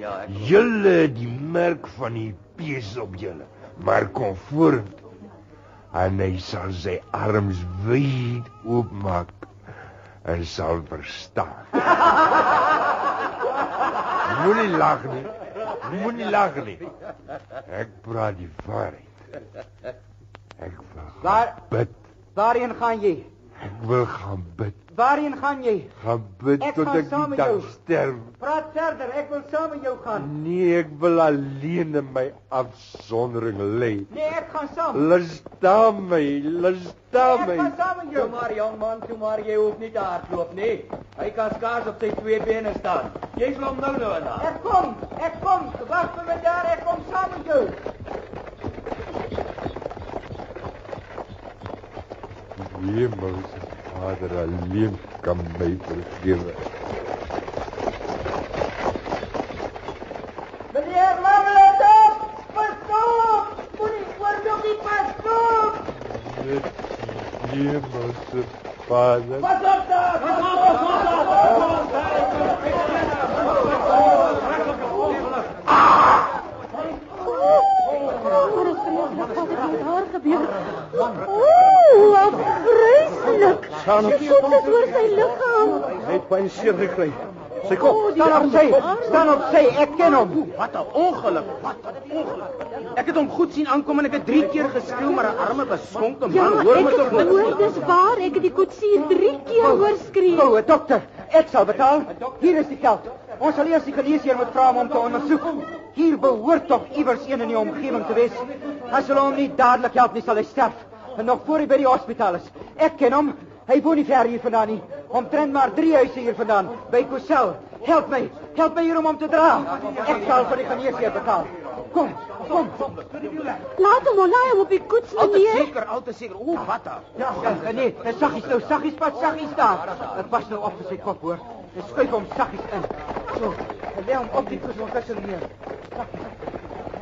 Ja, ek
Julle het die merk van die bees op julle, maar kom vorentoe. En hy sal sy arms wyd oopmaak en sal verstaan. [LAUGHS] Moenie lag nie. Moenie lag nie. Ek praat die waarheid. Ek wil
Waar
bid.
waarheen gaan jy?
Ek wil gaan bid.
Waarheen gaan jy?
Gaan bid
Ek
tot
gaan
ek die dag
jou.
sterf.
Praat verder, ek wil saam met jou gaan.
Nee, ek wil alleen in my afsondering lê.
Nee, ek gaan saam.
Laat staan my, laat staan
Ek
my.
gaan saam met jou.
Toe maar jong man, toe maar jy hoef nie te hardloop nie. Hy kan skaars op sy twee bene staan. Jy hom nou nou aan.
Ek kom, ek kom. Wag vir my daar, ek kom saam met jou.
Hemelse Vader, alleen kan my vergewe.
Meneer Marmelade, pas op! Moenie oorloop nie, pas op!
Hemelse Vader.
Pas op daar! Pas op!
Wat het met haar gebeur? Oeh, wat vreselijk. Soep is oor sy lichaam.
Hy het baie seer gekry. Sy
Oh,
kop.
die
Staan op sy, staan op sy, ek ken hom.
Wat 'n ongeluk. Wat 'n ongeluk. Ek het hom goed sien aankom en ek het 3 keer geskreeu maar 'n arme beskonke
Ja,
man hoor my
het
tog niks
gehoor,
nie.
dis waar. Ek het die koetsier drie keer hoor skree.
Goue dokter, ek sal betaal. Hier is die geld. Ons sal eers die geneesheer moet vra om hom te ondersoek. Hier behoort tog iewers een in die omgewing te wees. As hulle hom nie dadelik help nie, sal hy sterf. En nog voor hy by die hospitaal is. Ek ken hom. Hy woon nie ver hier vandaan nie. Omtrent maar 3 huise hier vandaan, by Kusel. Help my. Help my hier om hom te dra. Ek sal vir die geneesheer betaal. Kom, kom.
Laat hom maar laai hom op die koets,
Al te
meneer.
seker, al te seker. O, wat dan?
Ja, ja, nee, dis saggies nou, saggies pat, saggies daar. Dit was nou op vir sy kop hoor. Dis skuif hom saggies in. So, en lê hom op die kussel neer. Saggies.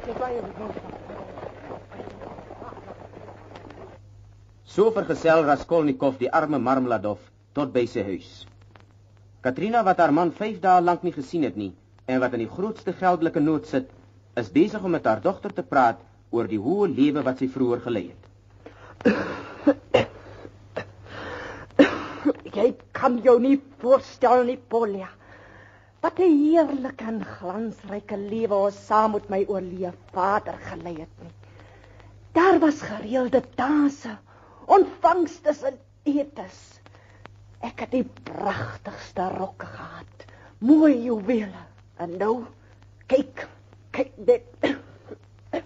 Jy baie bedankt.
So vergesel Raskolnikov die arme Marmeladov tot by sy huis. Katrina wat haar man 5 dae lank nie gesien het nie en wat in die grootste geldelike nood sit, is besig om met haar dogter te praat oor die hoë lewe wat sy vroeër gelei het.
Jy kan jou nie voorstel nie, Polly. Wat 'n heerlike en glansryke lewe ons saam met my oorleef vader gelei het nie. Daar was gereelde danse, ontvangstes en etes. Ek het die pragtigste rokke gehad, mooi juwele. En nou, kyk, kyk dit. [COUGHS]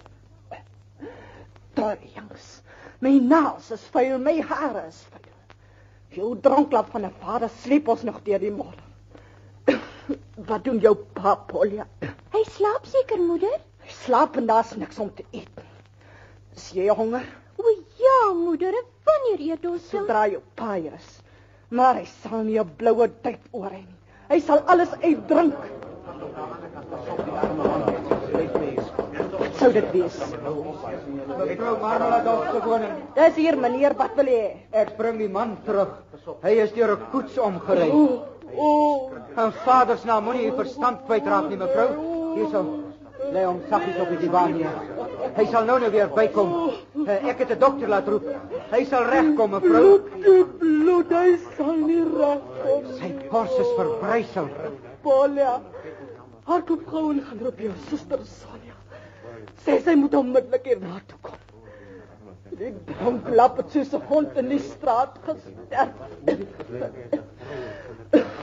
Dryangs. My naels is vuil, my hare is vuil. Jou dronklap van 'n vader sleep ons nog deur die môre. [COUGHS] Wat doen jou pa, Polly? [COUGHS]
Hy slaap seker, moeder.
Hy slaap en daar's niks om te eet. Is jy honger?
O ja, moeder, wanneer eet ons?
Sodra jou pa hier is. Maar hy sal nie 'n bloue tyd oor hê nie. Hy sal alles uitdrink. Sou dit wees?
Mevrou Marmeladov se woning.
Dis hier meneer, wat wil jy?
Ek bring die man terug. Hy is deur 'n koets omgery.
O, o,
En vaders naam moenie u verstand kwytraak nie, mevrou. Hierso. Lê hom saggies op die divan neer. Hy sal nou nou weer bykom. Uh, ek het 'n dokter laat roep. Hy sal regkom, mevrou.
Bloed, bloed, hy sal nie regkom.
Sy pors is verbrysel.
Polia. Hardloop gou en gaan roep jou suster Sonja. Sê sy moet onmiddellik hier na toe kom. Die dronk lap het soos 'n hond in die straat gesterf.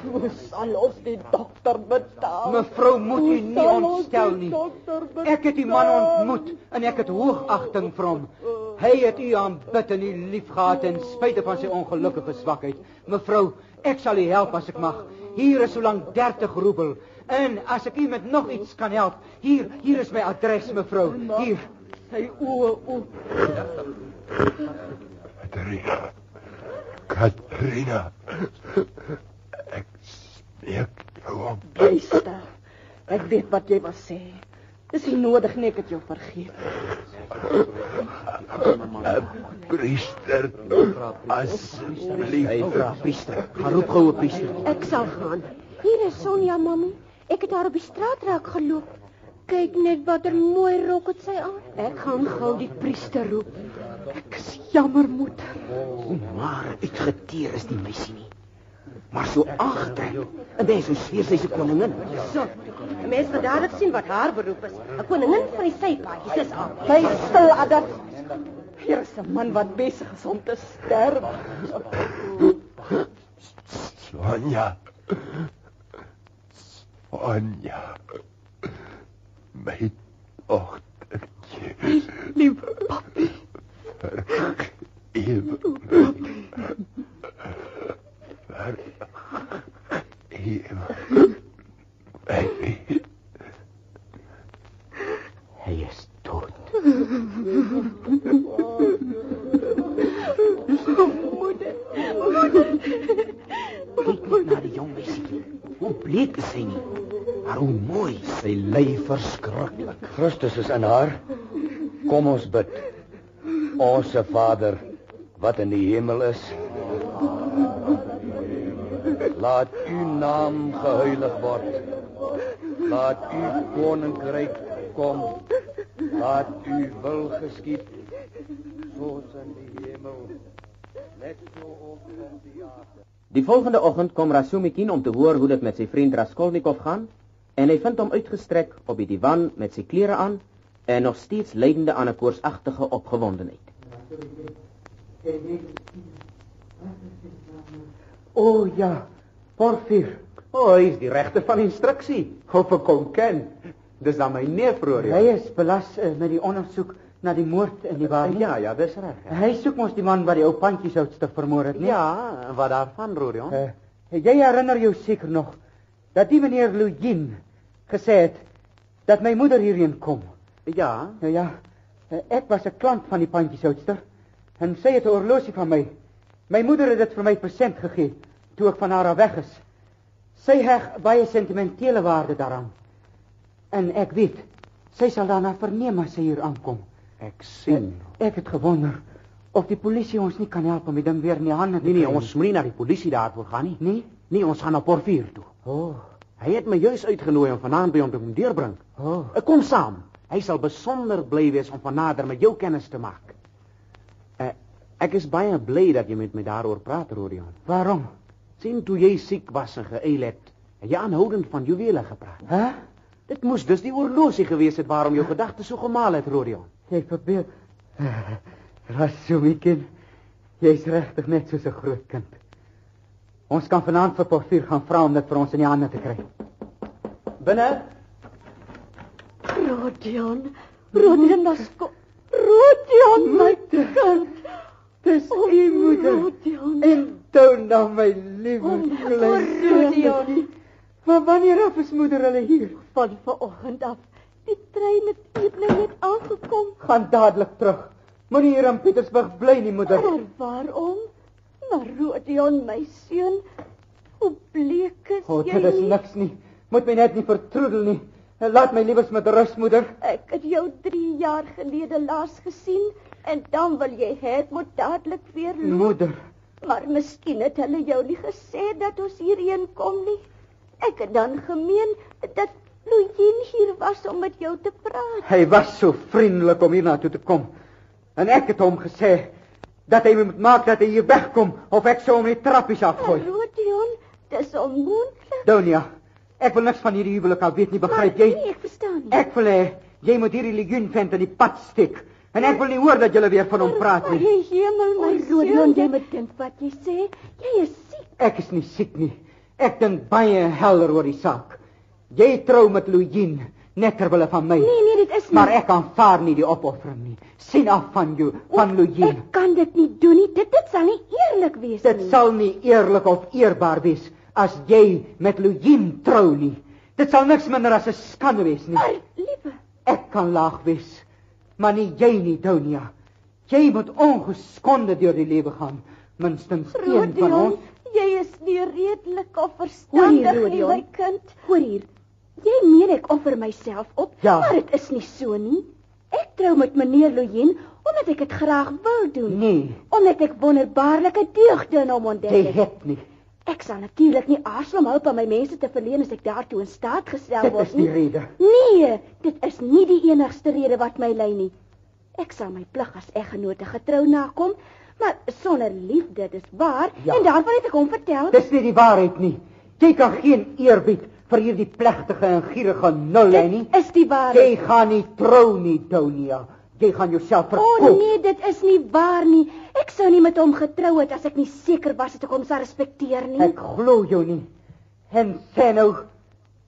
Hoe sal ons die dokter betaal?
Mevrou moet u nie
ons
ontstel nie. Ek het die man ontmoet en ek het hoogagting vir hom. Hy het u aanbid en u liefgehad ten spyte van sy ongelukkige swakheid. Mevrou, ek sal u help as ek mag. Hier is solank 30 roebel. En as ek u met nog iets kan help, hier hier is my adres, mevrou. Hier.
Sy oë oop.
Katrina. Katrina. Ek smeek jou om.
Luister. Ek weet wat jy wil sê. Dis nie nodig nie, ek het jou vergeef.
Priester, asseblief.
Priester. Gaan roep gou 'n priester.
Ek sal gaan. Hier is Sonja, mami. Ek het haar op die straat raak geloop. Kyk net watter mooi rok het sy aan. Ek gaan gou die priester roep.
Ek is jammer, moeder.
Maar uitgeteer is die meisie nie. Maar so aangetrek. 'n Mens so sweer sy's 'n koningin.
So, 'n mens moet dadelik sien wat haar beroep is. 'n Koningin van die sypaadjies, dis al.
Bly stil, Adat. Hier is 'n man wat besig is om te sterf.
Sonja. Sonja. My dogtertje.
Lief papi.
Vergeef my. Vergeef my.
Hy is dood.
Moeder. Moeder.
Kyk net na die jong Hoe bleek is sy nie? Maar hoe mooi.
Sy ly verskriklik. Christus is in haar. Kom ons bid. Onse Vader wat in die hemel is. Laat u naam geheilig word. Laat u koninkryk kom. Laat u wil geskied soos in die hemel. Net so op die aarde.
Die volgende oggend kom Rasumikin om te hoor hoe dit met sy vriend Raskolnikov gaan en hy vind hom uitgestrek op die divan met sy klere aan en nog steeds lydende aan 'n koorsagtige opgewondenheid.
O oh, ja, Porfier.
O, oh, hy is die regter van instruksie. Of ek kon ken. Dis dan my neef Rory.
Hy is belas uh, met die ondersoek na die moord in die waar.
Ja, ja, dis reg. Ja.
Hy soek mos die man wat die ou pandjiesoutste vermoor het, nie?
ja, wat daarvan Rory?
Uh, jy herinner jou seker nog dat die meneer Lugin gesê het dat my moeder hierheen kom.
Ja.
Nou ja, uh, ek was 'n klant van die pandjiesoutster en sy het 'n horlosie van my. My moeder het dit vir my persent gegee toe ek van haar af weg is. Sy heg baie sentimentele waarde daaraan. En ek weet, sy sal daarna verneem as sy hier aankom.
Ek sien.
Ek, ek het gewonder of die polisie ons nie kan help om die ding weer in die hande te
Nee nee,
kry
ons moenie na die polisie daarvoor gaan nie.
nie.
Nee, ons gaan na Porfier toe.
O, oh,
Hy het my juis uitgenooi om vanaand by hom te kom deurbring.
o. Oh.
Ek kom saam. Hy sal besonder bly wees om vanader met jou kennis te maak. Uh, ek is baie bly dat jy met my daaroor praat, Rodion.
Waarom?
Sien toe jy siek was en geëil het, het jy aanhoudend van juwele gepraat.
Hæ?
Dit moes dus die oorlosie gewees het waarom jou gedagtes so gemaal het, Rodion.
Jy verbeel. Rasumikin, jy's regtig net soos 'n groot kind. Ons kan vanaand vir Porfier gaan vra om dit vir ons in die hande te kry.
Binne.
Rodion. Rodion, das kom. Rodion, my kind.
Dis
O,
u moeder.
Rodion.
En toe na my liewe
O,
klein
Rodion.
kindertjie. Maar wanneer af is moeder hulle hier?
Van vanoggend af. Die trein het eers nou net aangekom.
Gaan dadelik terug. Moenie hier in Pietersburg bly nie, moeder.
Maar waarom? Maar Rodion, my seun, hoe bleek is
O,
jy?
dit is niks nie. Moet my net nie vertroedel nie. Laat my liewers met rus, moeder.
Ek het jou 3 jaar gelede laas gesien en dan wil jy hê ek moet dadelik weer loop.
Moeder.
Maar miskien het hulle jou nie gesê dat ons hierheen kom nie. Ek het dan gemeen dat Louien hier was om met jou te praat.
Hy was so vriendelik om hiernatoe te kom. En ek het hom gesê dat hy moet maak dat hy hier wegkom of ek sou hom die trappies afgooi.
Rodion, dis onmoontlik.
Donia, ek wil niks van hierdie huwelik al weet nie, begryp jy?
Nee, ek verstaan nie.
Ek wil hê jy moet hierdie legioen vent in die pad steek. En ek wil nie hoor dat julle weer van hom praat nie.
My hemel, my
Rodion,
jy moet dink wat jy sê. Jy is siek.
Ek is nie siek nie. Ek dink baie helder oor die saak. Jy trou met Louien net ter wille van my.
Nee, nee, dit is nie.
Maar ek aanvaar nie die opoffering nie. Sien af van jou, van Louien.
Ek kan dit nie doen nie. Dit dit sal nie eerlik wees
Dit
nie.
sal nie eerlik of eerbaar wees as jy met Louien trou nie. Dit sal niks minder as 'n skande wees nie.
Maar liewe,
Ek kan laag wees, maar nie jy nie, Donia. Jy moet ongeskonde deur die lewe gaan, minstens een van
Rodion,
ons.
jy is nie redelik of
Hoor hier,
verstandig nie,
Rodion.
my kind.
Hoor hier.
Jy meen ek offer myself op,
Ja.
maar dit is nie so nie. Ek trou met meneer Loyen omdat ek dit graag wil doen.
Nee,
Omdat ek wonderbaarlike deugde in hom ontdek
jy het. nie.
Ek sal natuurlik nie aarzel om hulp aan my mense te verleen as ek daartoe in staat gestel
Dit
word
is die rede.
Nee, dit is nie die enigste rede wat my lei nie. Ek sal my plig as eggenote getrou nakom, maar sonder liefde, dis waar,
Ja.
en daarvan het ek hom vertel.
Dis nie die waarheid nie. Jy kan geen eerbied vir hierdie plegtige en gierige nul hê nie.
Dit is die waarheid.
Jy gaan nie trou nie, Donia. Jy gaan jouself
O
verkoop.
nee, dit is nie waar nie. Ek sou nie met hom getrou het as ek nie seker was dat ek hom sou respekteer nie.
Ek glo jou nie. En sê nou,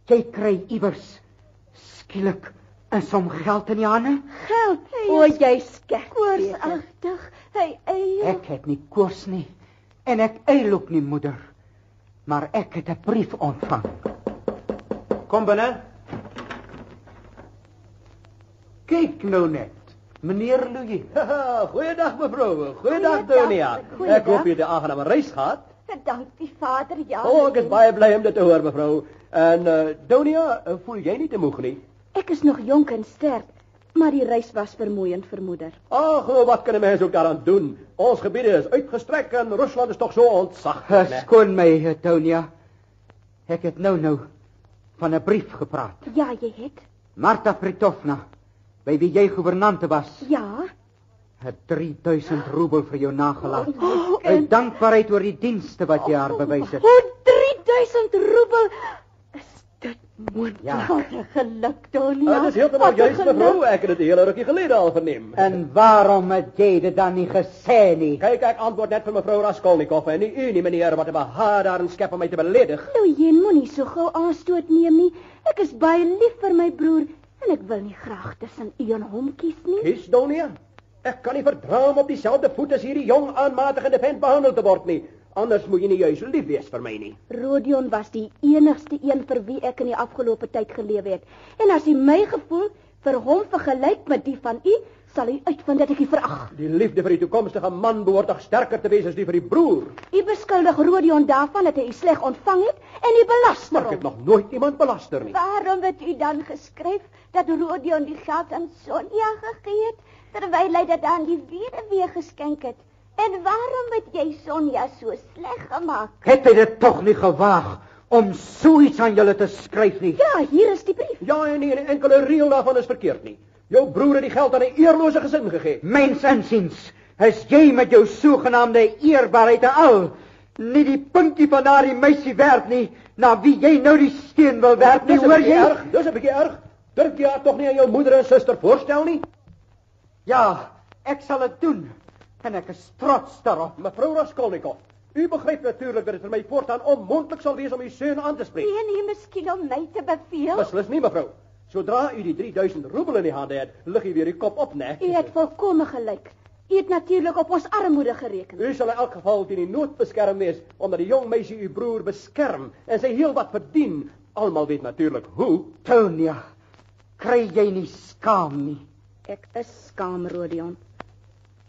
jy kry iewers skielik 'n som geld in die hande?
Geld. O, jy skek. Koorsagtig. Hy eie.
Ek het nie koors nie en ek eil ook nie moeder. Maar ek het 'n brief ontvang.
Kom binne.
Kyk nou net. Meneer Louis. [LAUGHS]
Goeiedag mevrou. Goeiedag Donia. Ek hoop het 'n aangename reis gehad.
Dank die Vader, ja.
Oh, is baie bly om dit te hoor mevrou. En uh, Donia, uh, voel jy nie te moeg nie?
Ek is nog jonk en sterk, maar die reis was vermoeiend vir moeder.
Ag, oh, wat kan 'n mens ook daaraan doen? Ons gebiede is uitgestrek en Rusland is so ontzaglik, né?
Skoon my, Tonia. Ek het nou nou van 'n brief gepraat.
Ja, jy het.
Marta Pritovna, by wie jy gouvernante was,
Ja.
het 3000 roebel vir jou nagelaat.
Oh,
Uit dankbaarheid oor die dienste wat jy haar bewys het.
O, 3000 roebel. Is dit moontlik?
Ja.
Wat geluk.
Ja, dit is heeltemal juist mevrou. Ek het dit 'n hele rukkie gelede al verneem.
En waarom het jy dit dan nie gesê nie?
Kyk, ek antwoord net vir mevrou Raskolnikov en nie u nie, meneer, wat 'n behaar daarin skep om my te beledig.
Louien moenie so gou aanstoot neem nie. Ek is baie lief vir my broer en ek wil nie graag tussen u en hom kies nie.
Kies Donia. Ek kan nie verdra om op dieselfde voet as hierdie jong aanmatigende vent behandel te word nie. Anders moet jy nie juis lief wees vir my nie.
Rodion was die enigste een vir wie ek in die afgelope tyd gelewe het. En as hy my gevoel vir hom vergelyk met die van u, sal hy uitvind dat ek u verag.
Die liefde vir die toekomstige man behoort tog sterker te wees as die vir die broer.
U beskuldig Rodion daarvan dat hy u sleg ontvang het en u belas
Maar ek het nog nooit iemand belaster nie.
Waarom het u dan geskryf dat Rodion die geld aan Sonja gegee het terwyl hy dit aan die weduwee geskenk het? En waarom het jy Sonja so sleg gemaak?
Het hy dit tog nie gewaag om so iets aan julle te skryf nie?
Ja, hier is die brief.
Ja, en nie 'n enkele reël daarvan is verkeerd nie. Jou broer het die geld aan 'n eerlose gesin gegee.
Myns insiens is jy met jou sogenaamde eerbaarheid en al nie die puntjie van daardie meisie werd nie na wie jy nou die steen wil werp nie, hoor jy?
erg. Dis 'n bietjie erg. Durf jy haar tog nie aan jou moeder en suster voorstel nie?
Ja, ek sal dit doen. En ek is trots daarop.
Mevrou Raskolnikov, u begryp natuurlik dat dit vir my voortaan onmoontlik sal wees om u seun aan te spreek.
Nee, nee, miskien om my te beveel.
Beslis nie, mevrou. Sodra u die 3000 roebel in die hande het, lig u weer die kop op, né?
U het volkome gelyk. U het natuurlik op ons armoede gereken.
U sal in elk geval teen die nood beskerm wees omdat die jong meisie u broer beskerm en sy heel wat verdien. Almal weet natuurlik hoe.
Tonia, kry jy nie skaam nie?
Ek is skaam, Rodion.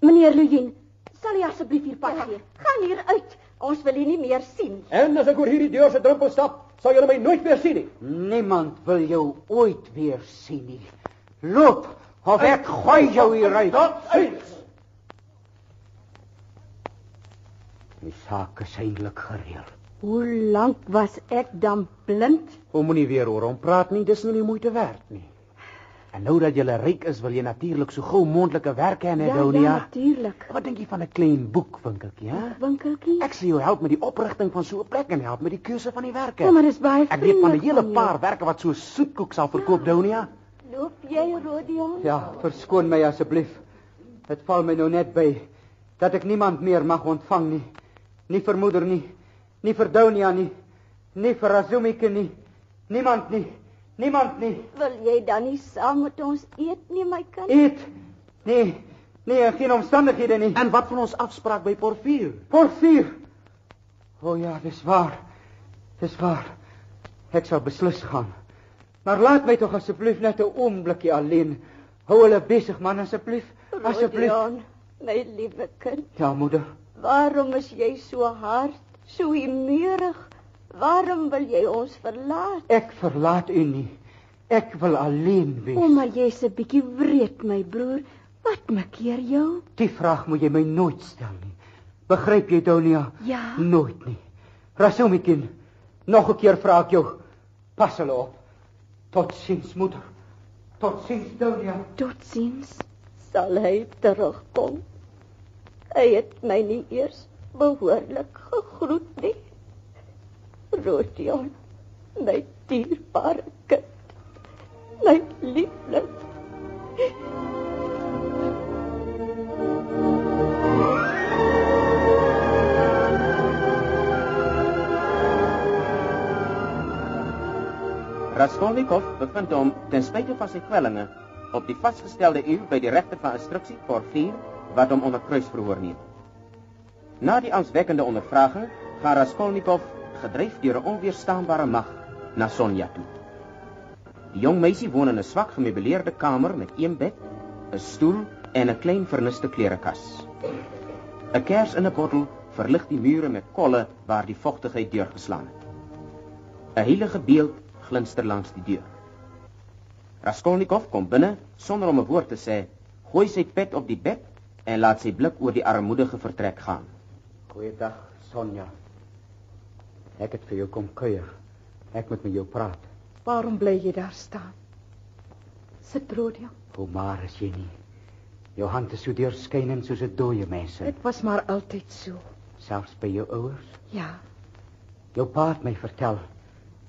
Meneer Lujien, sal u asseblief hier pas gee? Gaan hier uit. Ons wil u nie meer sien.
En as ek oor hierdie deur se drempel stap, sal julle my nooit weer sien nie.
Niemand wil jou ooit weer sien nie. Loop, of ek gooi jou hier uit.
Totsiens.
Die saak is eintlik gereël.
Hoe lank was ek dan blind?
Hoe moenie weer oor hom praat nie, dis nie die moeite werd nie.
En nou dat jy ryk is, wil jy natuurlik so gou moontlik 'n werk hê, hè,
Ja,
Donia?
ja, natuurlik.
Wat dink jy van 'n klein boekwinkeltjie, hè?
Winkeltjie.
Ek sal jou help met die oprigting van so 'n plek en help met die keuse van die werke.
Ja, maar dis baie
Ek weet van 'n
vriendelik
hele paar werke wat so soetkoek sal verkoop, Donia.
Loop jy, Rodion?
Ja, verskoon my asseblief. Dit val my nou net by dat ek niemand meer mag ontvang nie. Nie vir moeder nie, nie vir Donia nie, nie vir Azumike nie. Niemand nie. Niemand nie.
Wil jy dan nie saam met ons eet nie, my kind?
Eet. Nee. Nee, in geen omstandighede nie.
En wat van ons afspraak by Porfier?
Porfier. O ja, dis waar. Dis waar. Ek sal beslis gaan. Maar laat my tog asseblief net 'n oombliekie alleen. Hou hulle besig man asseblief. Asseblief.
My liewe kind.
Ja, moeder.
Waarom is jy so hard, so humeurig? Waarom wil jy ons verlaat?
Ek verlaat u nie. Ek wil alleen wees.
O, maar jy's 'n bietjie wreed, my broer. Wat makkeer jou?
Die vraag moet jy my nooit stel nie. Begryp jy, Donia?
Ja.
Nooit nie. Rasumikin, nog 'n keer vra ek jou. Pas hulle op. Totsiens, moeder. Totsiens, Donia.
Totsiens. Sal hy terugkom? Hy het my nie eers behoorlik gegroet nie. Rodion, my dierbare kind. My liefling.
Raskolnikov bevind hom ten spyte van sy kwellinge op die vasgestelde uur by die regter van instruksie Porfier wat hom onder kruisverhoor neem. Na die angswekkende ondervraging gaan Raskolnikov gedryf deur 'n onweerstaanbare mag na Sonja toe. Die jong meisie woon in 'n swak gemeubileerde kamer met een bed, 'n stoel en 'n klein verniste klerekas. 'n Kers in 'n bottel verlig die mure met kolle waar die vogtigheid deurgeslaan het. 'n Heilige beeld glinster langs die deur. Raskolnikov kom binne sonder om 'n woord te sê, gooi sy pet op die bed en laat sy blik oor die armoedige vertrek gaan.
Goeiedag, Sonja. Ek het vir jou kom kuier. Ek moet met jou praat.
Waarom bly jy daar staan? Sit Rodion.
Hoe maar is jy nie? Jou hand is so deurskynend soos 'n dooie mens.
Dit was maar altyd so.
Selfs by jou ouers.
Ja,
Jou pa het my vertel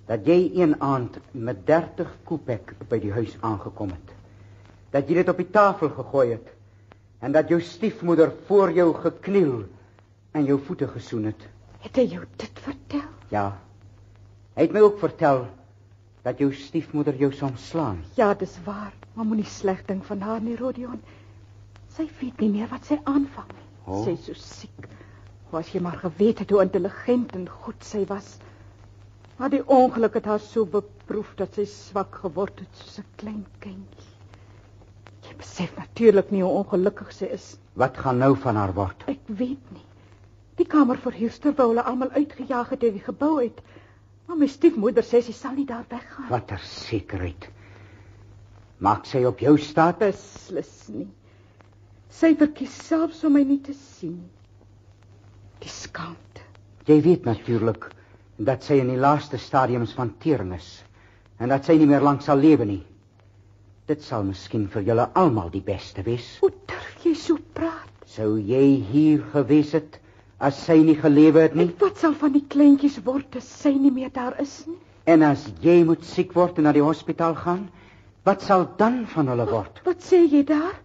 dat jy een aand met 30 kopek by die huis aangekom het. Dat jy dit op die tafel gegooi het en dat jou stiefmoeder voor jou gekniel en jou voete gesoen het.
het hy jou dit vertel?
Ja. Hy het my ook vertel dat jou stiefmoeder jou soms slaan.
Ja, dis waar. Maar moenie sleg ding van haar nie, Rodion. Sy weet nie meer wat sy aanvang nie.
Oh.
Sy is so siek. Was jy maar geweet het hoe intelligent en goed sy was. Maar die ongeluk het haar so beproef dat sy swak geword het soos 'n klein kindjie. Jy besef natuurlik nie hoe ongelukkig sy is.
Wat gaan nou van haar word?
Ek weet nie. Die kamerverhuurster wou hulle almal uitgejaag het uit die gebou uit. Maar my stiefmoeder sê sy sal nie daar weggaan.
Watter sekerheid. Maak sy op jou staat?
Beslis nie. Sy verkies selfs om my nie te sien. Die skaamte.
Jy weet natuurlik dat sy in die laaste stadiums van tering is en dat sy nie meer lank sal lewe nie. Dit sal miskien vir julle almal die beste wees.
Hoe durf jy so praat?
Sou jy hier gewees het as sy nie gelewe het nie?
En wat sal van die kleintjies word as sy nie meer daar is nie?
En as jy moet siek word en na die hospitaal gaan, wat sal dan van hulle word?
Wat sê jy daar?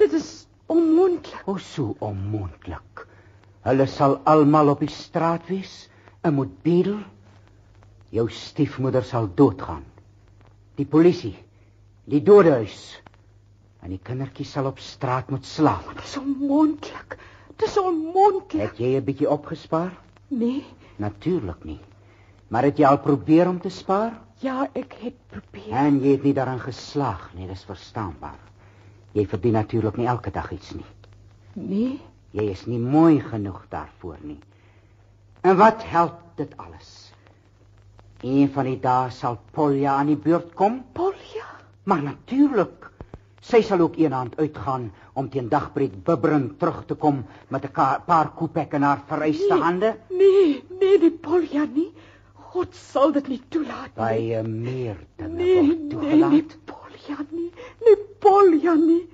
Dit is onmoontlik.
O, so onmoontlik. Hulle sal almal op die straat wees en moet bedel. Jou stiefmoeder sal doodgaan. Die polisie, die dodehuis en die kindertjies sal op straat moet slaap.
Dit is onmoontlik. Is onmoontlik.
Het jy 'n bietjie opgespaar?
Nee,
Natuurlik nie. Maar het jy al probeer om te spaar?
ja, ek het probeer.
En jy het nie daarin geslaag nie, dis verstaanbaar. Jy verdien natuurlik nie elke dag iets nie.
Nee,
Jy is nie mooi genoeg daarvoor nie. En wat help dit alles? Een van die dae sal Polja aan die beurt kom,
Polja.
maar natuurlik. Sy sal ook eendag uitgaan om teen dagbreek bibberend terug te kom met 'n ka- paar koepek in haar vereiste
Nee.
hande.
Nee, nee, die Polja nie. God sal dit nie toelaat nie.
Baie meer dinge
Nee,
word
nee,
toegelaat.
nee, Polja.
Polja nie, nie Polja nie.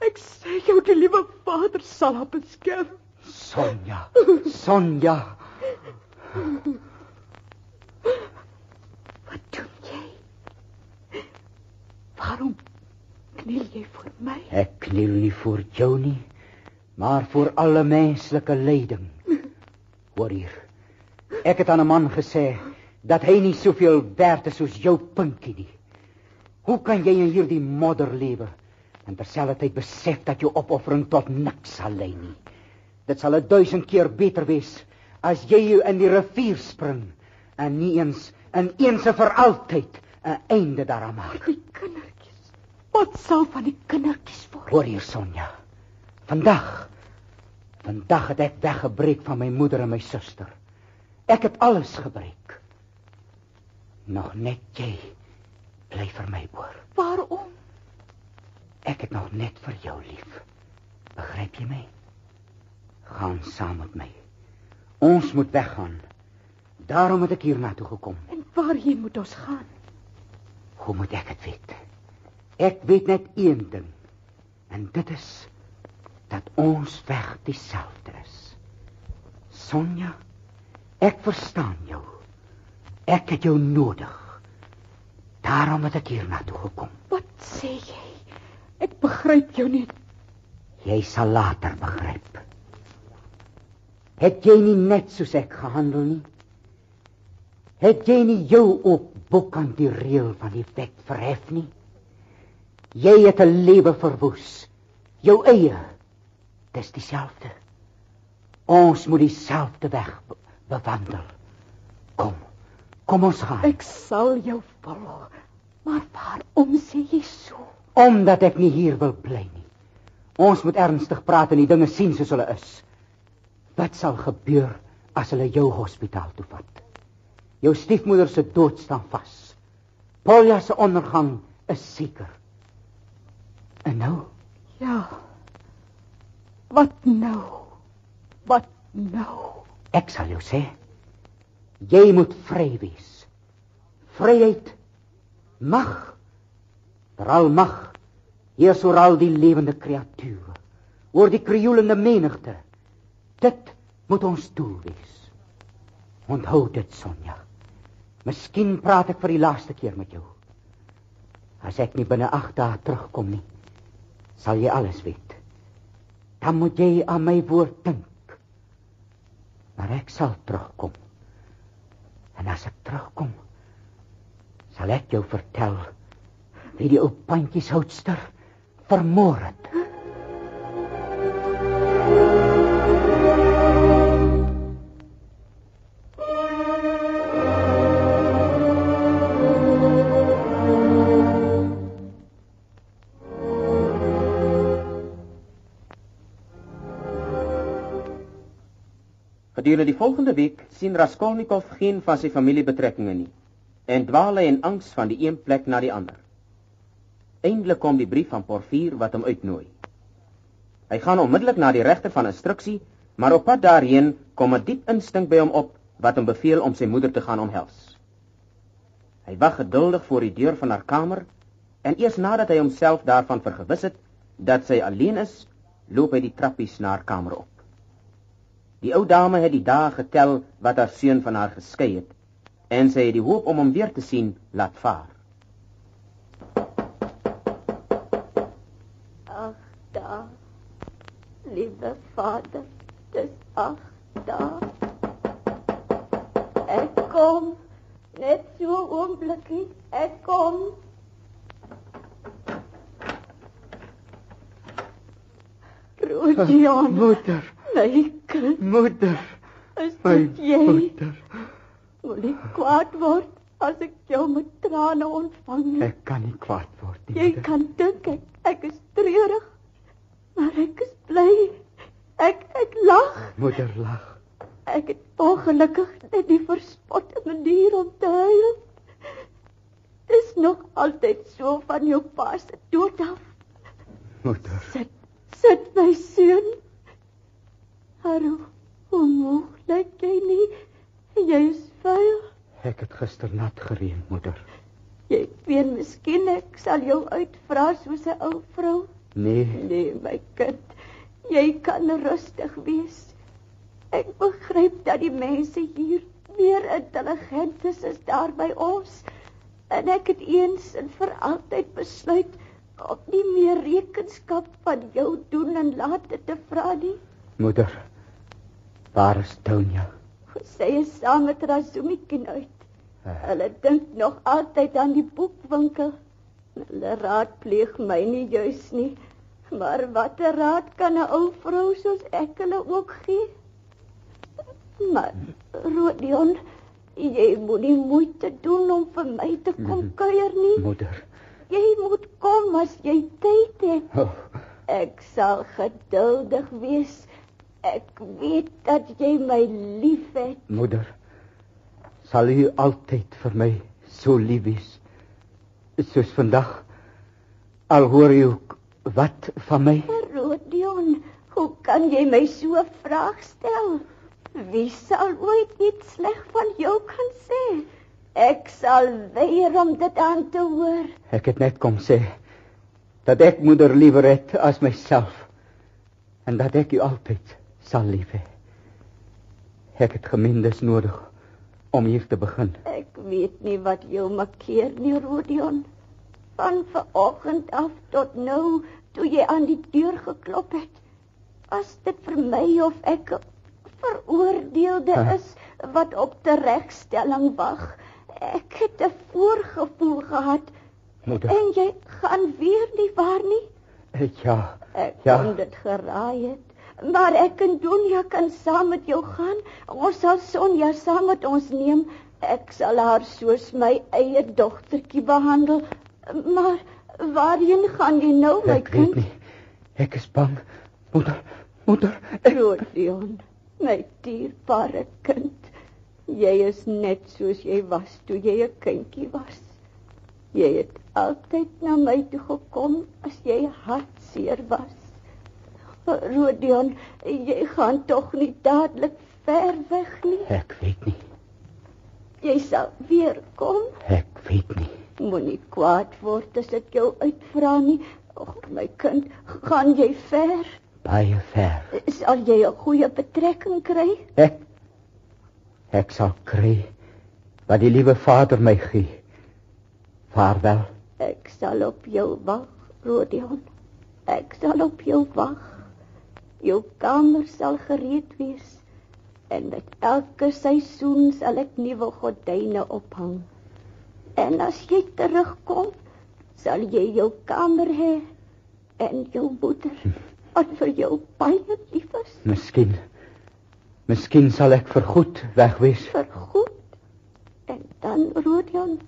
Ek sê jou die liewe Vader sal haar beskerm.
Sonja, Sonja.
Wat doen jy? Waarom kniel jy voor my?
Ek kniel nie voor jou nie, maar voor alle menslike lyding. Hoor hier. Ek het aan 'n man gesê dat hy nie soveel werd is soos jou pinkie nie. Hoe kan jy in hierdie modder lewe en terselfdertyd besef dat jou opoffering tot niks sal lei nie? Dit sal 'n duisend keer beter wees as jy in die rivier spring en nie eens in eens vir altyd 'n einde daaraan maak.
Die kindertjies. Wat sal van die kindertjies word?
Hoor hier Sonja. Vandag vandag het ek weggebreek van my moeder en my suster. Ek het alles gebreek. Nog net jy bly vir my oor.
Waarom?
Ek het nog net vir jou lief. Begryp jy my? Gaan saam met my. Ons moet weggaan. Daarom het ek hier na toe gekom.
En waarheen moet ons gaan?
Hoe moet ek dit weet? Ek weet net een ding. En dit is dat ons weg dieselfde is. Sonja, ek verstaan jou. Ek het jou nodig. Daarom het ek hier na toe gekom.
Wat sê jy? Ek begryp jou nie.
Jy sal later begryp. Het jy nie net soos ek gehandel nie? Het jy nie jou boek aan die reël van die wet verhef nie? Jy het 'n lewe verwoes. Jou eie. Dis dieselfde. Ons moet dieselfde weg be bewandel. Kom. Kom ons gaan.
Ek sal jou volg. Maar waarom sê jy so?
Omdat ek nie hier wil bly nie. Ons moet ernstig praat en die dinge sien soos hulle is. Wat sal gebeur as hulle jou hospitaal toe vat? Jou stiefmoeder se dood staan vas. Polja se ondergang is seker. En nou?
Ja. Wat nou? Wat nou?
Ek sal jou sê, jy moet vry wees. Vryheid, mag, veral mag, heers oor al die lewende kreature, oor die krioelende menigte. Dit moet ons doel wees. Onthou dit, Sonja. Miskien praat ek vir die laaste keer met jou. As ek nie binne 8 dae terugkom nie, sal jy alles weet. Dan moet jy aan my woord dink. Maar ek sal terugkom. En as ek terugkom, sal ek jou vertel wie die ou pandjies houtster vermoor het.
Gedurende die volgende week sien Raskolnikov geen van sy familiebetrekkinge nie en dwaal hy in angs van die een plek na die ander. Eindelik kom die brief van Porfier wat hom uitnooi. Hy gaan onmiddellik na die regter van instruksie, maar op pad daarheen kom 'n diep instink by hom op wat hom beveel om sy moeder te gaan omhels. Hy wag geduldig voor die deur van haar kamer en eers nadat hy homself daarvan vergewis het dat sy alleen is, loop hy die trappies na haar kamer op. Die ou dame het die dae getel wat haar seun van haar geskei het en sy het die hoop om hom weer te sien laat vaar.
Ag, daar. Liewe Vader, dis ag, daar. Ek kom net so oomblikkie. Ek kom.
Rodian,
Moeder,
my kind,
moeder,
is dit jy?
moeder.
Moenie kwaad word as ek jou met trane ontvang.
Ek kan nie kwaad word nie.
Jy
moeder.
kan dink ek, ek is treurig, maar ek is bly. Ek ek lag.
Moeder lag.
Ek het ongelukkig net die verspotte manier om te huil. Dis nog altyd so van jou pa se dood af.
Moeder,
Sit, sit my seun. Hallo, hoe moeg lyk jy nie? Jy is vuil.
ek het gister nat gereën, moeder.
Jy weet miskien ek sal jou uitvra soos 'n ou vrou.
Nee,
Nee, my kind. Jy kan rustig wees. Ek begryp dat die mense hier meer intelligent is as daar by ons. En ek het eens en vir altyd besluit om nie meer rekenskap van jou doen en late te vra nie.
moeder. Waar is Tonya?
Sy is saam met Razumikin uit. Hulle dink nog altyd aan die boekwinkel. Hulle raadpleeg my nie juis nie. Maar watter raad kan 'n ou vrou soos ek hulle ook gee? Maar Rodion, jy moet nie moeite doen om vir my te kom kuier nie.
Moeder.
Jy moet kom as jy tyd het.
Oh,
Ek sal geduldig wees. Ek weet dat jy my liefhet.
moeder. Sal u altyd vir my so lief wees? Soos vandag. Al hoor u wat van my?
Rodion, hoe kan jy my so 'n vraag stel? Wie sal ooit iets sleg van jou kan sê? Ek sal weier om dit aan te hoor.
Ek het net kom sê dat ek moeder liewer het as myself en dat ek u altyd sal lief hê. Ek het gemindes nodig om hier te begin.
Ek weet nie wat jou makkeer nie, Rodion. Van vanoggend af tot nou, toe jy aan die deur geklop het, was dit vir my of ek veroordeelde
Huh?
is wat op teregstelling wag. Ek het 'n voorgevoel gehad
Moeder.
en jy gaan weer nie waar nie.
Ja,
Ek
Ja.
kon dit geraai het. Maar ek en Donja kan saam met jou gaan. Ons sal Sonja saam met ons neem. Ek sal haar soos my eie dogtertjie behandel. Maar waarheen gaan jy nou, my
ek
kind?
nie. Ek is bang. Moeder, moeder, ek
Rodion, my dierbare kind. Jy is net soos jy was toe jy 'n kindjie was. Jy het altyd na my toe gekom as jy hartseer was. Rodion, jy gaan tog nie dadelik ver weg nie.
ek weet nie.
Jy sal weer kom.
Ek weet nie.
Moenie kwaad word as ek jou uitvra nie. Ag my kind, gaan jy ver?
Baie ver.
Sal jy 'n goeie betrekking kry?
Ek ek sal kry wat die liewe Vader my gee. Vaarwel.
Ek sal op jou wag, Rodion. Ek sal op jou wag. Jou kamer sal gereed wees en met elke seisoen sal ek nuwe gordyne ophang. En as jy terugkom, sal jy jou kamer hê en jou moeder wat vir jou baie lief is.
Miskien. Miskien sal ek vergoed weg wees.
vir goed. En dan Rodion,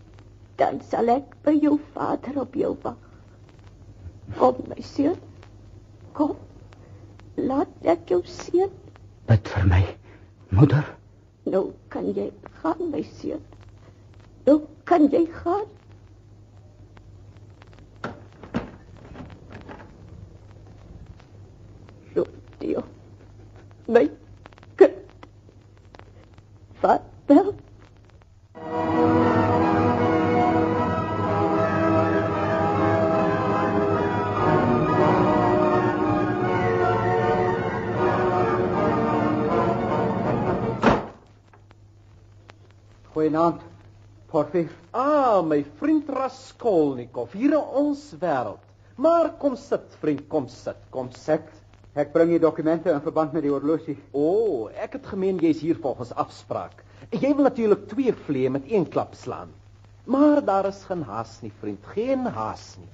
dan sal ek by jou vader op jou wag. Kom my seun. Kom. Laat ek jou seun.
Bid vir my, moeder.
Nou kan jy gaan my seun. Nou kan jy gaan. Rodion. My kind. Wat
Goeienaand. Porfier.
Ah, my vriend Raskolnikov, hier in ons wêreld. Maar kom sit, vriend, kom sit, kom sit.
Ek bring die dokumente in verband met die horlosie.
O, oh, ek het gemeen jy's hier volgens afspraak. Jy wil natuurlik twee vleie met een klap slaan. Maar daar is geen haas nie, vriend, geen haas nie.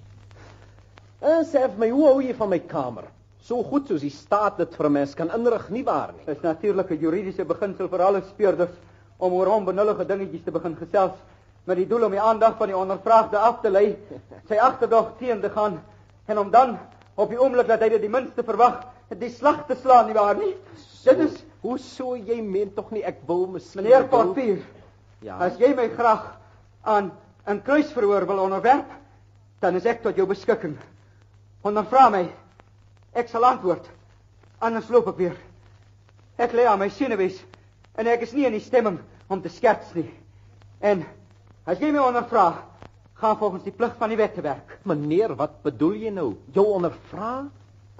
En sê vir my, hoe hou jy van my kamer? So goed soos die staat dit vir mens kan inrig, nie waar nie?
Dit is natuurlik 'n juridiese beginsel vir alle speurders om oor onbenullige dingetjies te begin gesels met die doel om die aandag van die ondervraagde af te lei, sy agterdog teen te gaan en om dan op die oomblik dat hy dit die minste verwag, die slag te slaan nie waar nie. Dit is
hoe so jy meen tog nie ek wil miskien
meneer Porfier.
Ja.
As jy my graag aan 'n kruisverhoor wil onderwerp, dan is ek tot jou beskikking. Ondervra my. Ek sal antwoord. Anders loop ek weer. Ek lê aan my senuwees en ek is nie in die stemming om te skerts nie. En as jy my ondervra, gaan volgens die plig van die wet te werk.
Meneer, wat bedoel jy nou? Jou ondervra?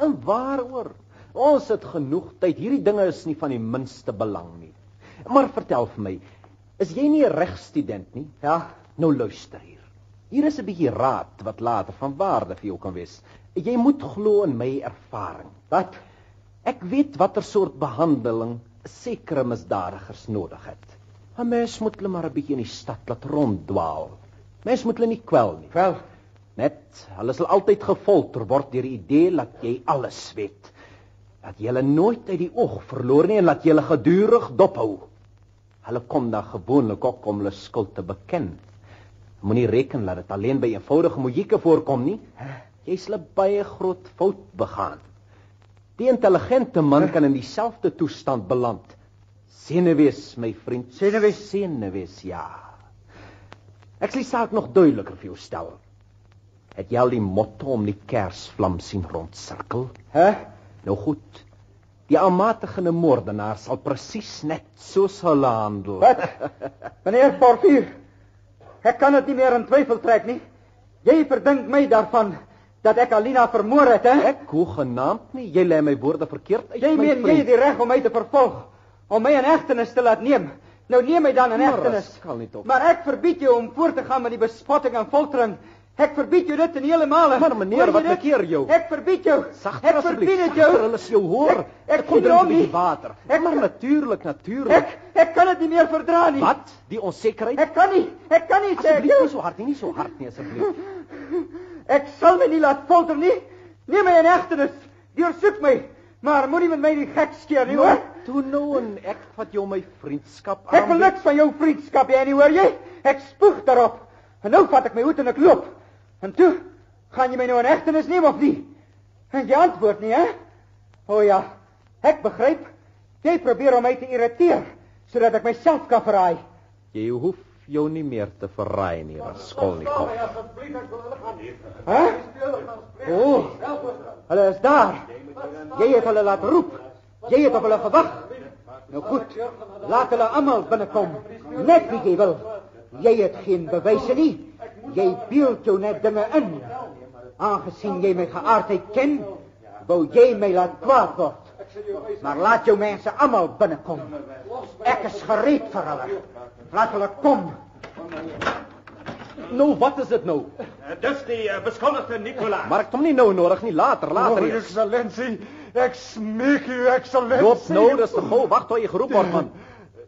En waaroor? Ons het genoeg tyd. Hierdie dinge is nie van die minste belang nie. Maar vertel vir my, is jy nie 'n regstudent nie?
Ja,
Nou luister hier. Hier is 'n bietjie raad wat later van waarde vir jou kan wees. Jy moet glo in my ervaring.
wat?
Ek weet watter soort behandeling sekere misdadigers nodig het. 'n Mens moet hulle maar 'n bietjie in die stad laat ronddwaal. Mens moet hulle nie kwel nie.
Wel,
Net, hulle sal altyd gefolter word deur die idee dat jy alles weet. Dat jy hulle nooit uit die oog verloor nie en dat jy hulle gedurig dophou. Hulle kom dan gewoonlik ook om hulle skuld te beken. Moenie reken dat dit alleen by eenvoudige mojieke voorkom nie. Jy sal 'n baie groot fout begaan. Die intelligente man kan in dieselfde toestand beland. Senuwees, my vriend.
Senuwees?
Senuwees, ja. Ek sal die saak nog duideliker vir jou stel. Het jy al die motto om die kersvlam sien rondsirkel?
hè?
Nou goed. Die aanmatigende moordenaar sal presies net soos hulle handel.
Wat? Meneer Portier, ek kan dit nie meer in twyfel trek nie. Jy verdink my daarvan dat ek Alina vermoor het, hè?
Ek hoegenaamd nie. Jy lê my woorde verkeerd uit
Jy meen jy het die reg om my te vervolg, om my in hegtenis te laat neem. Nou neem my dan in
Maar
hegtenis.
nie.
Maar ek verbied jou om voort te gaan met die bespotting en foltering. Ek verbied jou dit in hele male.
Maar meneer, wat bekeer jou?
Ek verbied jou.
Sagter
ek
asseblief.
verbied dit jou.
Hulle sal jou hoor.
Ek- ek
kom
sien
drink
hom
'n bietjie
nie.
water.
Ek-
maar natuurlik, natuurlik.
Ek ek kan dit nie meer verdra nie.
Wat? Die onsekerheid?
Ek kan nie. Ek kan nie sê ek
nie so hard nie, nie so hard nie asseblief. [LAUGHS]
Ek sal my nie laat folter nie. Neem my in hegtenis. Deursoek my. Maar moenie met my die gek skeer nie, hoor.
Toe nou en ek vat jou my vriendskap
Ek wil niks van jou vriendskap hê nie, hoor jy? Ek spoeg daarop. En nou vat ek my hoed en ek loop. En toe gaan jy my nou in hegtenis neem of nie? En jy antwoord nie, hè? O ja, ek begryp. Jy probeer om my te irriteer sodat ek myself kan verraai.
Jy hoef jou nie meer te verraai nie, Raskolnikov.
Hè? O, hulle is daar. Jy het hulle laat roep. Jy het op hulle gewag. Nou goed, laat hulle almal binnekom. Net wie jy wil. Jy het geen bewyse nie. Jy beeld jou net dinge in. Aangesien jy my geaardheid ken, wou jy my laat kwaad word. Maar laat jou mense almal binnekom. Ek is gereed vir hulle. Laat hulle kom.
Nou, wat is dit nou?
Dis die uh, beskuldigde Nicolas.
Maar ek het hom nie nou nodig nie, later, later
O,
eers.
Excellentie, ek smeek u, Excellentie.
Loop nou, dis te gou. Wag tot jy geroep word, man.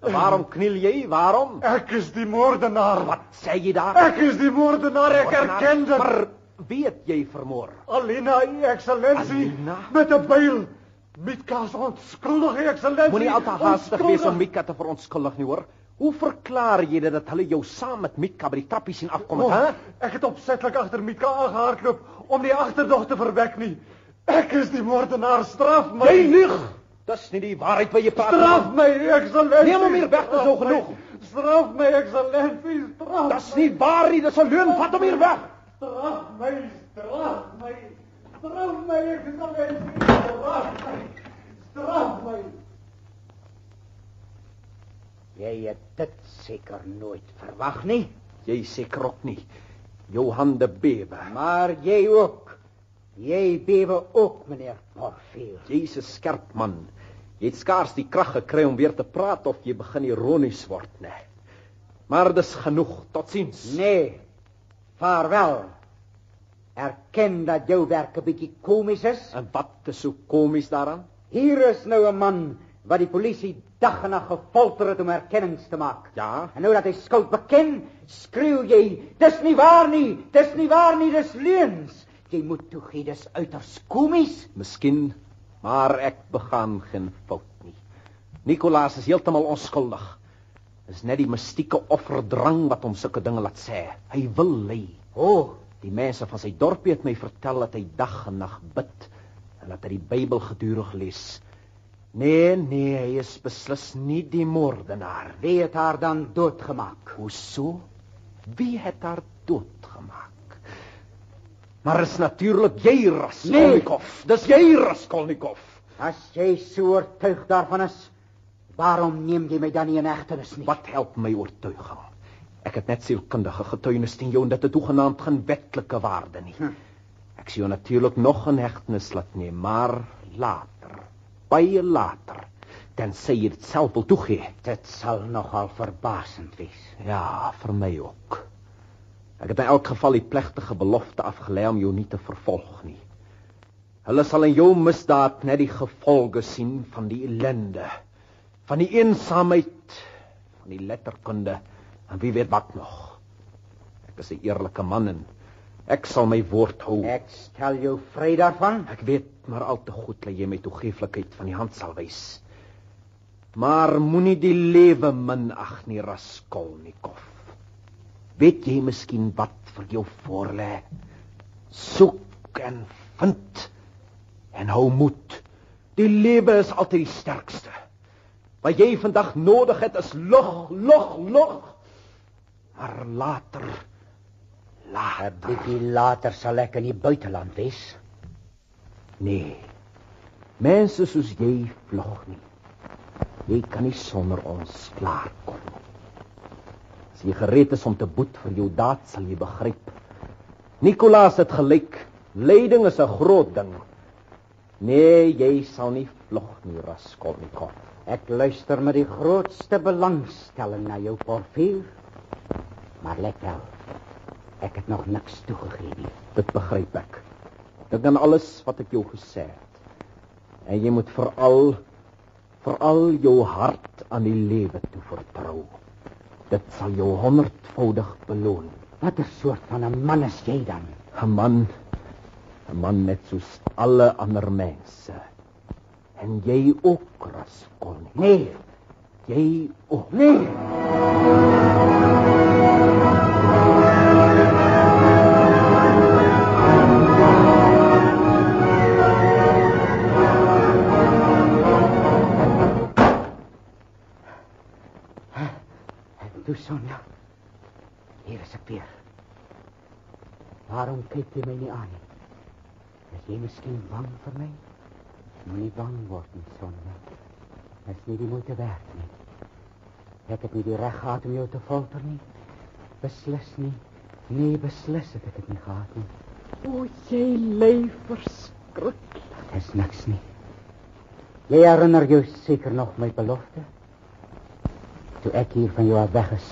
Waarom kniel jy? Waarom?
Ek is die moordenaar.
Wat sê jy daar?
Ek is die moordenaar, ek erken dit.
Maar wie het jy vermoor?
Alina, u Excellentie,
Alina?
met 'n byl. Mitka is onskuldig, u Excellentie.
Moenie al te haastig wees om Mika te verontskuldig nie, hoor. Hoe verklaar jy dit dat hulle jou saam met Mika by die trappies sien afkom het,
Oh,
hè?
ek het opsetlik agter Mitka aangehardloop om die agterdog te verwek nie. Ek is die moordenaar, straf my.
Jy lieg. Dis nie die waarheid wat jy praat nie.
Straf my, u Excellentie.
Neem hom hier weg, dis nou
Straf
genoeg.
my. Straf my, Excellentie, straf.
Dis nie waar nie, dis 'n leuen. Vat hom hier weg.
Straf my, straf my. Straf my, Excellentie. Straf my. Straf my.
Jy het dit seker nooit verwag nie.
Jy seker ook nie. Jou hande bewe.
Maar jy ook. Jy bewe ook, meneer Porfier.
Jy's 'n skerp man. Jy het skaars die krag gekry om weer te praat of jy begin ironies word, né? Nee. Maar dis genoeg. Totsiens.
Nee. Vaarwel. Erken dat jou werk 'n bietjie komies is.
En wat is so komies daaraan?
Hier is nou 'n man wat die polisie dag en nag gefolter het om erkennings te maak.
Ja.
En nou dat hy skuld beken, skreeu jy, dis nie waar nie, dis nie waar nie, dis leuns. Jy moet toegee dis uiters komies.
Miskien, maar ek begaan geen fout nie. Nicolaas is heeltemal onskuldig. Dis net die mystieke offerdrang wat hom sulke dinge laat sê. Hy wil lê.
O, oh,
Die mense van sy dorpie het my vertel dat hy dag en nag bid en dat hy die Bybel gedurig lees. Nee, nee, hy is beslis nie die moordenaar.
wie het haar dan doodgemaak?
Hoe so? Wie het haar doodgemaak? Maar is natuurlik jy, Raskolnikov. Nee. Dis jy, Raskolnikov.
As jy so oortuig daarvan is, waarom neem jy my dan nie in hegtenis nie?
Wat help my oortuiging? Ek het net sielkundige getuienis teen jou en dit het toegenaamd geen wetlike waarde nie.
Hm.
Ek sien jou natuurlik nog in hegtenis laat neem, maar later, baie later, tensy jy dit self wil toegee.
Dit sal nogal verbasend wees.
Ja, vir my ook. Ek het in elk geval die plegtige belofte afgelê om jou nie te vervolg nie. Hulle sal in jou misdaad net die gevolge sien van die ellende, van die eensaamheid, van die letterkunde en wie weet wat nog. Ek is 'n eerlike man en ek sal my woord hou.
Ek stel jou vry daarvan.
Ek weet maar al te goed dat jy my toegeeflikheid van die hand sal wys. Maar moenie die lewe minag nie, Raskolnikov. Weet jy miskien wat vir jou voorlê? Soek en vind en hou moed. Die lewe is altyd die sterkste. Wat jy vandag nodig het is lug, lug, lug. Maar later later
'n bietjie later sal ek in die buiteland wees.
Nee. Mense soos jy vlug nie. Jy kan nie sonder ons klaarkom nie. As jy gereed is om te boet vir jou daad, sal jy begryp. Nikolaas het gelyk. Lyding is 'n groot ding. Nee, jy sal nie vlug nie, Raskolnikov.
Ek luister met die grootste belangstelling na jou porfier. Maar let wel. Ek het nog niks toegegee nie.
Dit begryp ek. Dink aan alles wat ek jou gesê het. En jy moet veral veral jou hart aan die lewe toe vertrou. Dit sal jou honderdvoudig beloon.
Watter soort van 'n man is jy dan?
'n Man 'n man net soos alle ander mense. En jy ook, Raskolnikov.
Nee,
Jy ook.
nee. Sonja. Hier is ek weer. Waarom kyk jy my nie aan nie? Is jy miskien bang vir my? Moenie bang word nie, Sonja. Dit is nie die moeite werd nie. Ek het nie die reg gehad om jou te folter nie. Beslis nie. Nee, beslis het ek dit nie gehad nie.
O, jy lê verskriklik.
Dit is niks nie. Jy herinner jou seker nog my belofte? Toe ek hier van jou af weg is,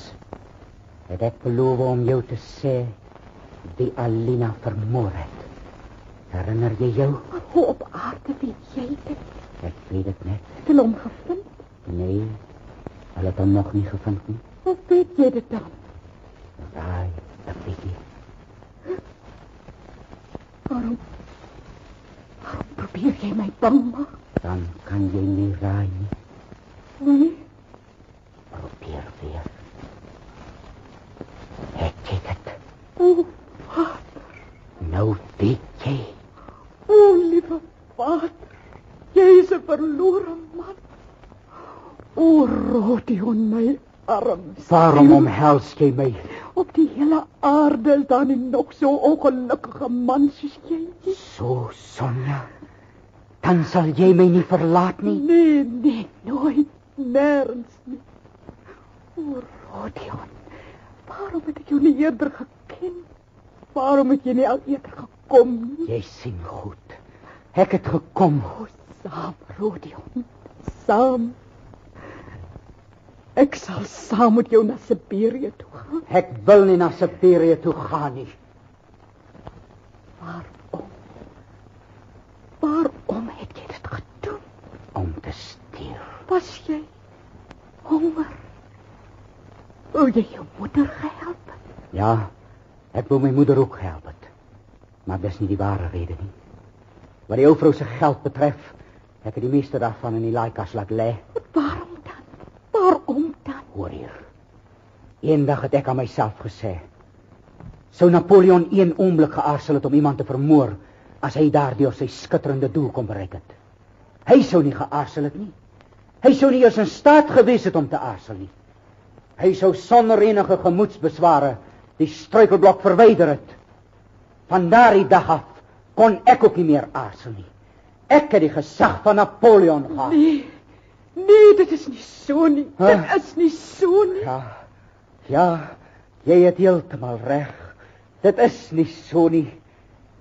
het ek beloof om jou te sê die Alina vermoor het. Herinner jy jou?
Hoe op aarde weet jy dit?
Ek weet dit net.
Het hulle hom gevind?
Nee, hulle het hom nog nie gevind nie.
Hoe weet jy dit dan?
Raai, dat weet jy.
Waarom? Waarom probeer jy my bang maak?
Dan kan jy nie raai nie.
Nee.
Probeer weer. Ek kyk dit.
O, vader.
Nou weet jy.
O, liewe vader. Jy is 'n verlore man. O, Rodion, my arms.
Waarom omhels jy my?
Op die hele aarde is daar nie nog so ongelukkige man soos jy nie.
So, Sonja. Dan sal jy my nie verlaat nie.
Nee, nee, nooit. Nêrens nie. O, Rodion. Waarom het ek jou nie eerder geken? Waarom het jy nie al eerder gekom nie?
Jy sien goed. Ek het gekom.
O, saam, Rodion. Saam. Ek sal saam met jou na Siberië toe gaan.
Ek wil nie na Siberië toe gaan nie.
Waarom? Waarom het jy dit gedoen?
Om te steel.
Was jy honger? Wou jy jou moeder gehelp?
Ja, ek wou my moeder ook gehelp het. Maar dis nie die ware rede nie. Wat die ou vrou se geld betref, ek het die meeste daarvan in die laaikas laat lê.
Waarom dan? Waarom dan?
Hoor hier. Eendag het ek aan myself gesê, sou Napoleon een oomblik geaarsel het om iemand te vermoor as hy daardeur sy skitterende doel kon bereik het. Hy sou nie geaarsel het nie. Hy sou nie eens in staat gewees het om te aarsel nie. Hy sou sonder enige gemoedsbesware die struikelblok verwyder het. Van daardie dag af kon ek ook nie meer aarsel nie. Ek het die gesag van Napoleon gehad.
Nee. Nee, dit is nie so nie.
Huh?
Dit is nie so nie.
Ja. Ja, Jy het heeltemal reg. Dit is nie so nie.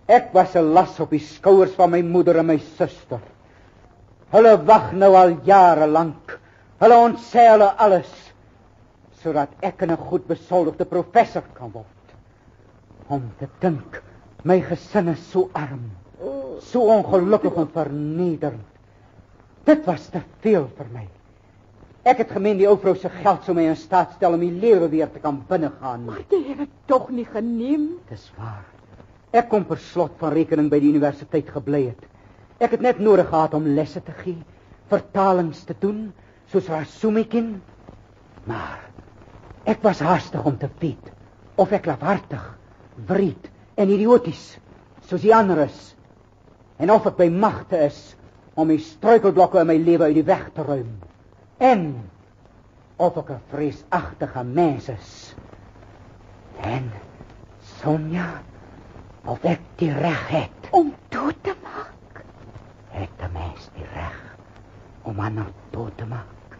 Ek was 'n las op die skouers van my moeder en my suster. Hulle wag nou al jare lank. Hulle ontsê hulle alles sodat ek 'n goed besoldigde professor kan word. Om te dink my gesin is so arm, so ongelukkig en vernederend. Dit was te veel vir my. Ek het gemeen die ou vrou se geld sou my in staat stel om die lewe weer te kan binnegaan.
Maar jy het dit tog nie geneem.
Dis waar. Ek kom per slot van rekening by die universiteit gebly het. Ek het net nodig gehad om lesse te gee, vertalings te doen, soos Rasumikin. Maar ek was haastig om te weet of ek lafhartig, wreed en idioties soos die ander is. En of ek by magte is om die struikelblokke in my lewe uit die weg te ruim. En of ek 'n vreesagtige mens is. En Sonja, of ek die reg het
om dood te maak.
Het 'n mens die reg om ander dood te maak?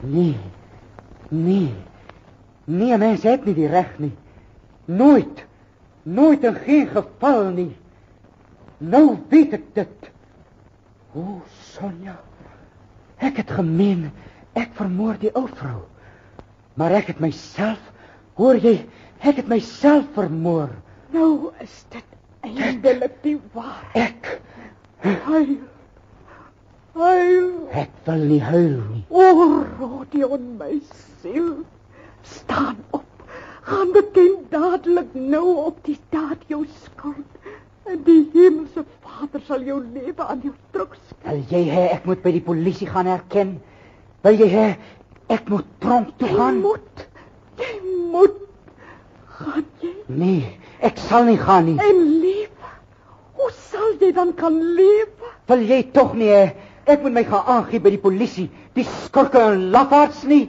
Nee. Nee. Nee, 'n mens het nie die reg nie. Nooit. Nooit in geen geval nie. Nou weet ek dit. O, Sonja. Ek het gemeen ek vermoor die ou vrou. Maar ek het myself, hoor jy, ek het myself vermoor.
Nou is dit eindelik die waarheid.
Ek
Huil. Huil.
ek wil nie huil nie.
O, Rodion, my siel. Staan op. Gaan beken dadelik nou op die daad jou skuld. En die hemelse Vader sal jou lewe aan jou terugskeer.
Wil jy hê ek moet by die polisie gaan erken? Wil jy hê ek moet tronk toe
Jy
gaan?
moet. Jy moet. Gaan jy
Nee, ek sal nie gaan nie.
en lewe. Hoe sal jy dan kan lewe?
Wil jy tog nie hê ek moet my gaan aangee by die polisie? Die skurke en lafaards nie.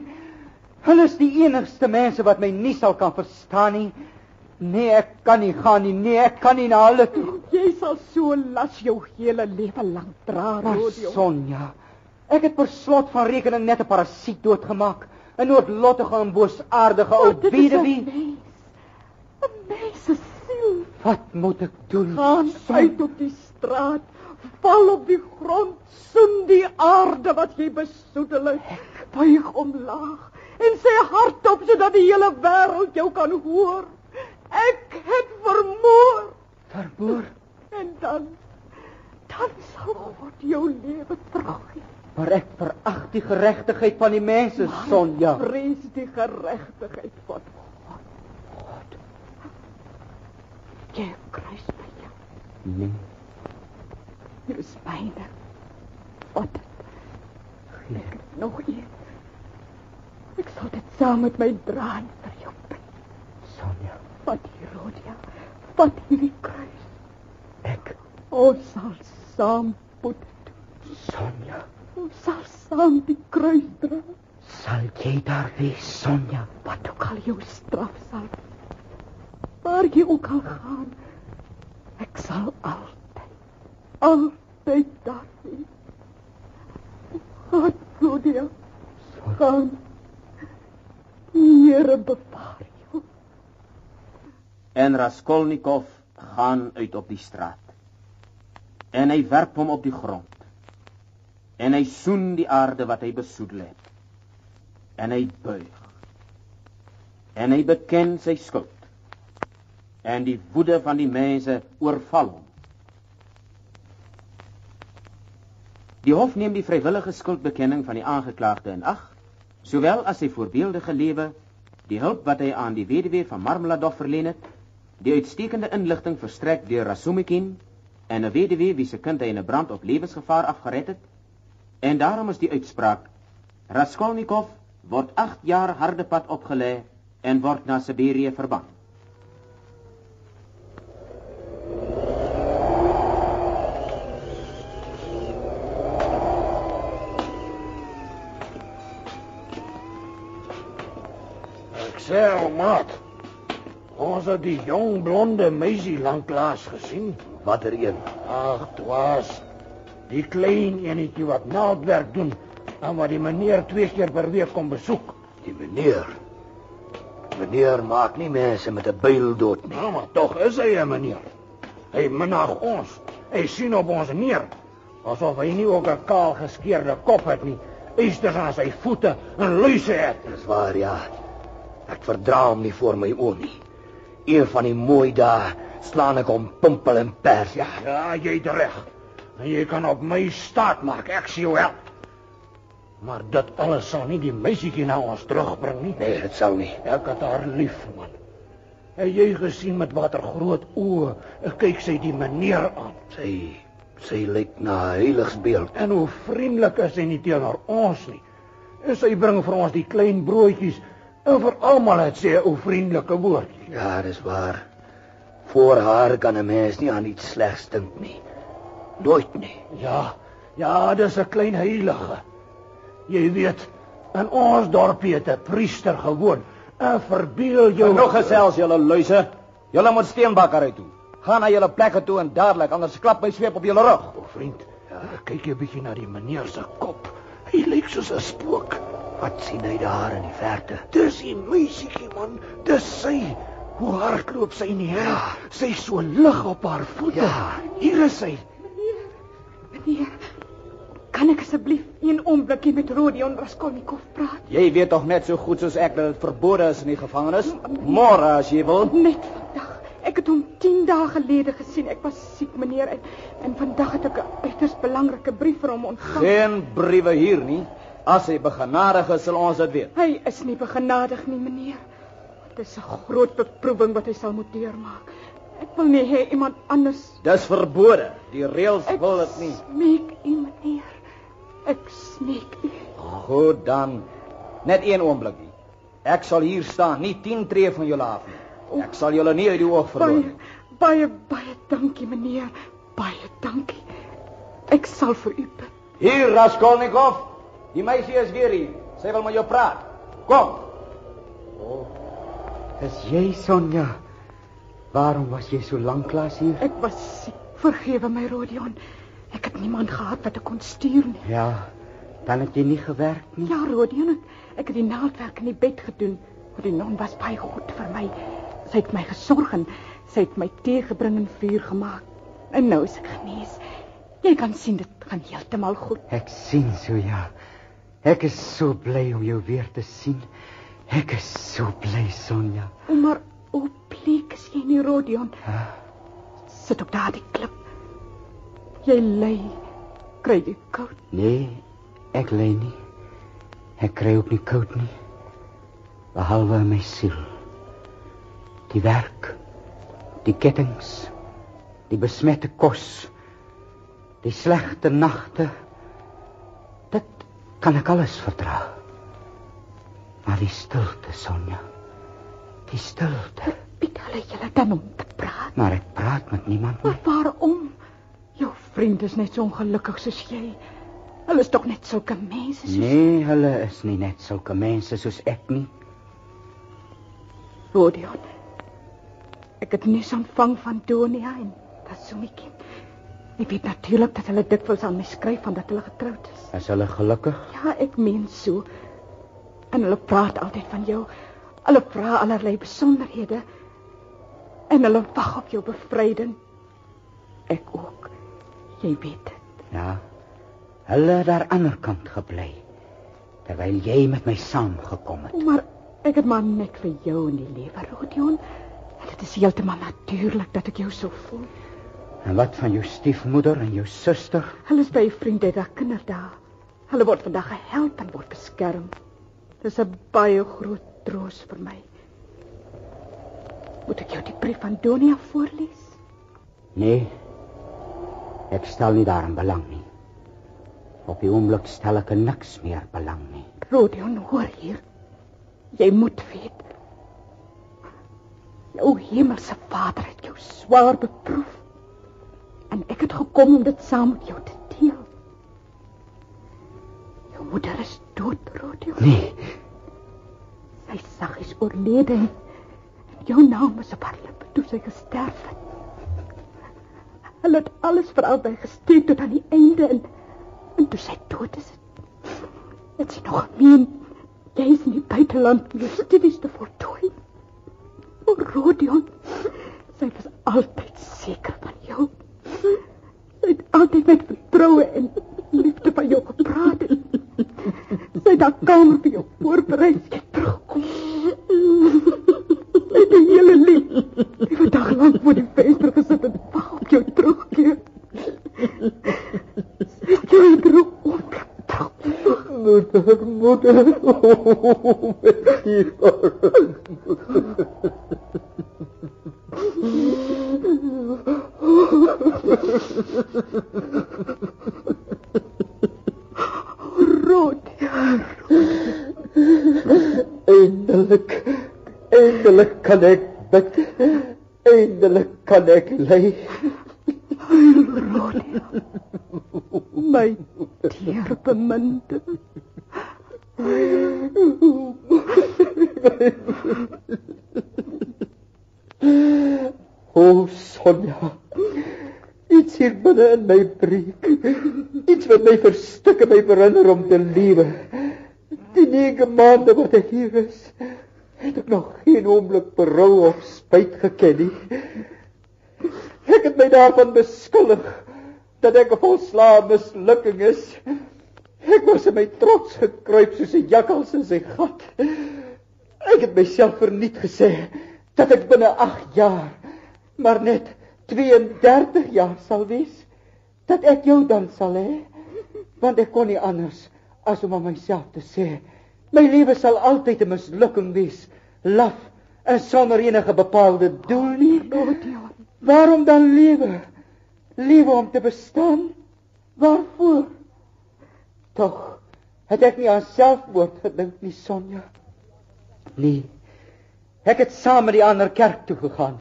Hulle is die enigste mense wat my nie sal kan verstaan nie. Nee, ek kan nie gaan nie. Nee, ek kan nie na hulle toe.
Jy sal so las jou hele lewe lank dra,
Maar
Rodion.
Sonja, ek het per slot van rekening net 'n parasiet doodgemaak. 'n Noodlottige en boosaardige ou weduwee.
'n Mens se siel.
Wat moet ek doen?
Gaan
Son-
uit op die straat, val op die grond, soen die aarde wat jy besoedel het. Buig omlaag en sê hardop sodat die hele wêreld jou kan hoor. Ek het vermoor
Vermoor.
en dan dan sal God jou lewe teruggee.
Maar ek verag die geregtigheid van die mense, Sonja.
Vrees die geregtigheid van God. Jy kruis by jou.
Nee,
Dit is myne. Wat? Ek het nog een. Ek sal dit saam met my dra en vir jou bid.
Sonja,
Wat hier, Rodia. Wat hierdie kruis.
ek,
Ons sal saam bid.
Sonja,
Ons sal saam die kruis dra.
sal jy daar wees, Sonja?
Wat ook al jou straf sal. Waar jy ook al gaan. Ek sal altyd, altyd daar wees. Gaan, Rodia. Gaan. Die Here bewaar jou.
En Raskolnikov gaan uit op die straat. En hy werp hom op die grond. En hy soen die aarde wat hy besoedel het. En hy buig. En hy beken sy skuld. En die woede van die mense oorval hom. Die hof neem die vrywillige skuldbekenning van die aangeklaagde in ag, sowel as sy voorbeeldige lewe, die hulp wat hy aan die weduwee van Marmeladov verleen het, die uitstekende inligting verstrek deur Rasumikin en 'n weduwee wie se kind in 'n brand op lewensgevaar afgered het. En daarom is die uitspraak: Raskolnikov word 8 jaar harde pad opgelê en word na Siberië verban.
Sê maat. Ons het die jong blonde meisie lanklaas gesien.
Watter een?
Ag, dwaas. Die klein enetjie wat naaldwerk doen en wat die meneer twee keer per week kom besoek.
Die meneer.
Meneer maak nie mense met 'n byl dood nie.
Nou, maar tog is hy 'n meneer. Hy minag ons. Hy sien op ons neer. Asof hy nie ook 'n kaal geskeurde kop het nie. Eisters aan sy voete en luise het.
Dis waar ja. Ek verdra hom nie voor my oë nie. Een van die mooi dae slaan ek hom pimpel en pers. Ja,
Ja, jy het reg. En jy kan op my staat maak. Ek sien jou help. Maar dit alles sal nie die meisietjie na ons terugbring nie.
nee, dit sou nie.
Ek het haar lief, man. Het jy gesien met watter groot oë kyk sy die meneer aan?
Sy sy lyk na 'n heiligsbeeld.
En hoe vriendelik is sy nie teenoor ons nie. En sy bring vir ons die klein broodjies en vir almal het sy 'n ou vriendelike woordjie.
Ja, dis waar. Voor haar kan 'n mens nie aan iets slegs dink nie. Nooit nie.
Ja, ja, dis 'n klein heilige. Jy weet, in ons dorpie het 'n priester gewoon. En verbeel jou
Nog gesels julle luise. Julle moet steenbakkery toe. Gaan na julle plekke toe en dadelik anders klap my sweep op julle rug.
O, vriend, ja. kyk jy 'n bietjie na die meneer se kop. Hy lyk soos 'n spook.
Wat sien hy daar in die verte?
Dis die meisietjie man, dis sy. Hoe hardloop sy nie, hè? Ja. Sy so lig op haar voete.
Ja.
Hier is sy.
Meneer, kan ek asseblief een oombliekie met Rodion Raskolnikov praat?
Jy weet tog net so goed soos ek dat dit verbode is in die gevangenis. Môre as jy wil.
Net vandag. Ek het hom 10 dae gelede gesien. Ek was siek, meneer, en, en vandag het ek 'n uiters belangrike brief vir hom ontvang.
Geen briewe hier nie. As hy begenadig is, sal ons dit weet.
Hy is nie begenadig nie, meneer. Dit is 'n groot beproewing wat hy sal moet deurmaak. Ek wil nie hê iemand anders
Dis verbode. Die reëls wil dit nie.
Smeek u, meneer. Ek smeek u.
Goed dan. Net een oombliekie. Ek sal hier staan, nie 10 tree van julle af nie. Ek sal julle nie uit die oog verloor
Baie
nie.
baie baie dankie, meneer. Baie dankie. Ek sal vir u bid.
Hier Raskolnikov. Die meisie is weer hier. Sy wil met jou praat. Kom.
Dis jy, Sonja. Waarom was jy so lank laas hier?
Ek was siek. Vergewe my, Rodion. Ek het niemand gehad wat ek kon stuur nie.
Ja, dan het jy nie gewerk nie.
Ja, Rodion, ek, ek het die naaldwerk in die bed gedoen. Maar die non was baie goed vir my. Sy het my gesorg en sy het my tee gebring en vuur gemaak. En nou is ek genees. Jy kan sien dit gaan heeltemal goed.
Ek sien so ja. Ek is so bly om jou weer te sien. Ek is so bly, Sonja.
Maar hoe bleek is jy nie, Rodion?
Ah.
Sit op daardie klip. Jy lê. Kry jy koud?
Nee, ek lê nie. Ek kry ook nie koud nie. Behalwe my siel. Die werk, die kettinge, die besmette kos, die slegte nagte. Kan ek alles verdra. Maar die stilte, Sonja. Die stilte.
Piet julle dan om te praat.
Maar ek praat met niemand nie.
Maar waarom? Jou vriend is net so ongelukkig soos jy. Hulle is tog net sulke mense soos
Nee, hulle is nie net sulke mense soos ek nie.
Rodion. Ek het nuus ontvang van Donia en Tasumikin. Ek weet natuurlik dat hulle dikwels aan my skryf van dat hulle getroud is.
Is hulle gelukkig?
Ja, ek meen so. En hulle praat altyd van jou. Hulle vra allerlei besonderhede. En hulle wag op jou bevryding. Ek ook. Jy weet dit.
Ja. Hulle het daar ander kant gebly. Terwyl jy met my saamgekom het.
Maar ek het maar net vir jou in die lewe, Rodion. En dit is heeltemal natuurlik dat ek jou so voel.
En wat van jou stiefmoeder en jou suster?
Hulle is by 'n vriend uit haar kinderdae. Hulle word vandag gehelp en word beskerm. Dis 'n baie groot troos vir my. Moet ek jou die brief van Donia voorlees?
Nee. Ek stel nie daarin belang nie. Op die oomblik stel ek niks meer belang nie.
Rodion, hoor hier. Jy moet weet. Jou hemelse Vader het jou swaar beproef. En ek het gekom om dit saam met jou te deel. Jou moeder is dood, Rodion.
Nee,
Sy saggies oorlede en jou naam is op haar lippe toe sy gesterf het. Hulle het alles vir albei gesteek tot aan die einde en, en toe sy dood is. Het sy nog gemeen jy is in die buiteland om jou studies te voltooi. Rodion. Sy was altyd seker van jou. Sy het altyd met vertroue en liefde van jou gepraat. Sy het haar kamer vir jou voorberei. Jy terugkom. Sy het die hele lief. Sy het dag lank voor die venster gesit en wag op jou terugkeer. Sy het jou droom op.
Moeder, moeder. Oh, my
Rodia.
Eindelik, eindelik kan ek bid. Eindelik kan ek lê.
Rodia. My teer beminde.
O, Sonja. Binne in my breek. Iets wat my verstik en my herinner om te lewe. Die nege maande wat ek hier is, het ek nog geen oomblik berou of spyt geken nie. Ek het my daarvan beskuldig dat ek 'n volslae mislukking is. Ek was in my trots gekruip soos 'n jakkals in sy gat. Ek het myself verniet gesê dat ek binne 8 jaar maar net 32 jaar sal wees dat ek jou dan sal hê? Want ek kon nie anders as om aan myself te sê my lewe sal altyd 'n mislukking wees laf en sonder enige bepaalde doel nie. Waarom dan lewe? Lewe om te bestaan? Waarvoor? Tog het ek nie aan selfmoord gedink nie Sonja. Nee. Ek het saam met die ander kerk toe gegaan.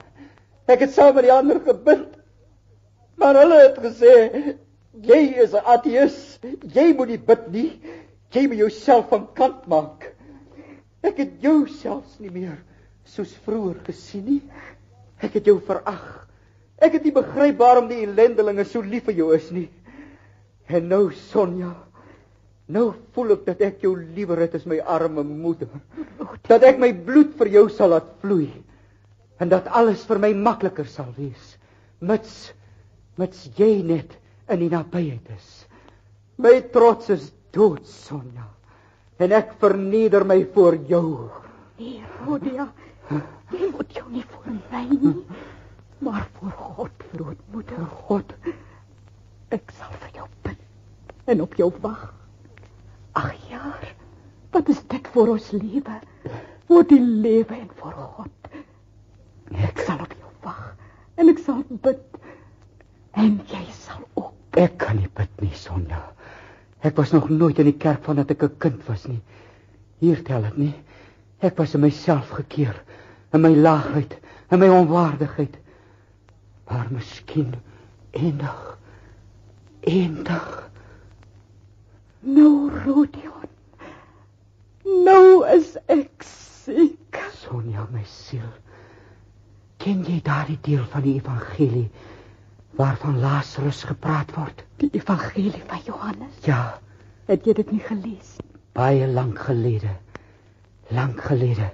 Ek het saam met die ander gebid. Maar hulle het gesê, jy is 'n ateïs. Jy moet nie bid nie. Jy moet jouself van kant maak. Ek het jou selfs nie meer soos vroeër gesien nie. Ek het jou verag. Ek het nie begryp waarom die ellendelinge so lief vir jou is nie. En nou Sonja, nou voel ek dat ek jou liewer het as my arme moeder. Dat ek my bloed vir jou sal laat vloei en dat alles vir my makliker sal wees mits mits jy net in die nabyheid is. My trots is dood sonja. En ek verneder my voor jou.
Nee rodia jy moet jou nie voor my nie. Maar voor god broodmoeder god ek sal vir jou bid en op jou wag. Ag jaar wat is dit vir ons lewe? Vir die lewe en vir god. Ek sal op jou wag en ek sal bid. En jy sal ook.
Ek kan nie bid nie, Sonja. Ek was nog nooit in die kerk vandat ek 'n kind was nie. Hier tel dit nie. Ek was in myself gekeer, in my laagheid, in my onwaardigheid. Maar miskien eendag eendag
nou Rodion. Nou is ek siek.
Sonja, my siel. Ken jy daardie deel van die evangelie waarvan Lazarus gepraat word?
Die evangelie van Johannes?
Ja.
Het jy dit nie gelees?
Baie lank gelede. Lank gelede.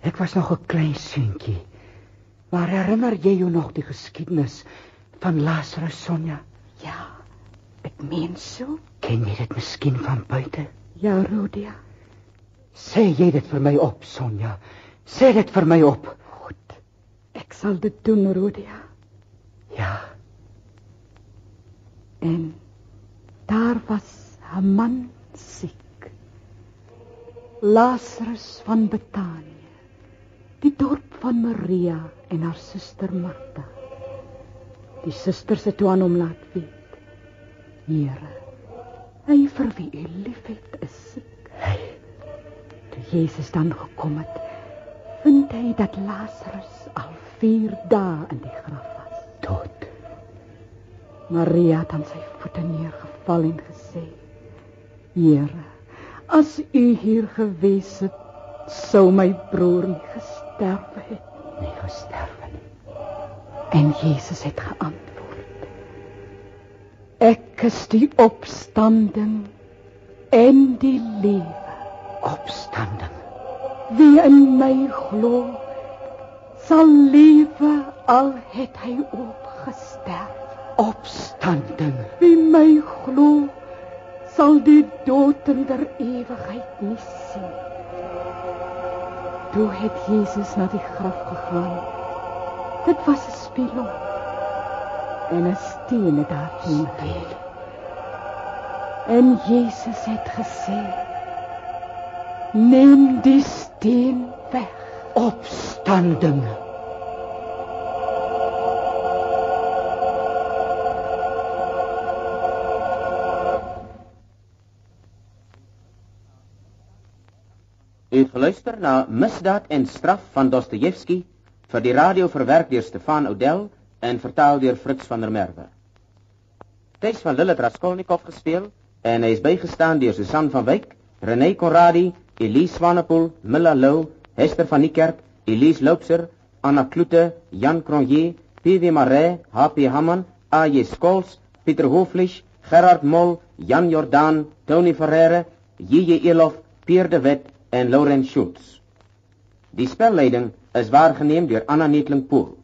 Ek was nog 'n klein seentjie. Maar herinner jy jou nog die geskiedenis van Lazarus Sonja?
Ja. Ek meen so.
Ken jy dit miskien van buite?
Ja, Rodia.
Sê jy dit vir my op, Sonja? Sê dit vir my op.
Ek sal dit doen, Rodia.
Ja.
En daar was 'n man siek. Lazarus van Betanië. Die dorp van Maria en haar suster Martha. Die susters het toe aan hom laat weet. Here, hy vir wie u liefhet is siek.
Hy.
Toe Jesus dan gekom het, vind hy dat Lazarus al 4 dae in die graf.
Dood.
Maria het aan sy voete neergeval en gesê: Here, as u hier gewees het, sou my broer nie gesterf het
nie. Gesterf nie.
En Jesus het geantwoord: Ek is die opstanding en die lewe.
Opstanding.
Wie in my glo, sal lewe al het hy ook gesterf.
Opstanding.
Wie my glo, sal die dood in der ewigheid nie sien. Toe het Jesus na die graf gegaan. Dit was 'n spieël. En 'n steen het daar gehang. En Jesus het gesê: Neem die steen weg.
Opstanding.
U het geluister na Misdaad en Straf van Dostojewski vir die radio verwerk deur Stefan Oudel en vertaal deur Fritz van der Merwe. Teks van Lilith Raskolnikov gespeel en hy is bygestaan deur Susan van Wyk, René Conradi, Elise Swanepoel, Milla Lou, Hester van Niekerk, Elise Loupser, Anna Kloete, Jan Cronje, PW Maree, HP Hamman, AJ Skols, Pieter Hoflich, Gerard Mol, Jan Jordaan, Tony Ferreira, JJ Elof, Pierre de Wet en Laurent Schultz. Die spelleiding is waargeneem deur Anna Netling Pool.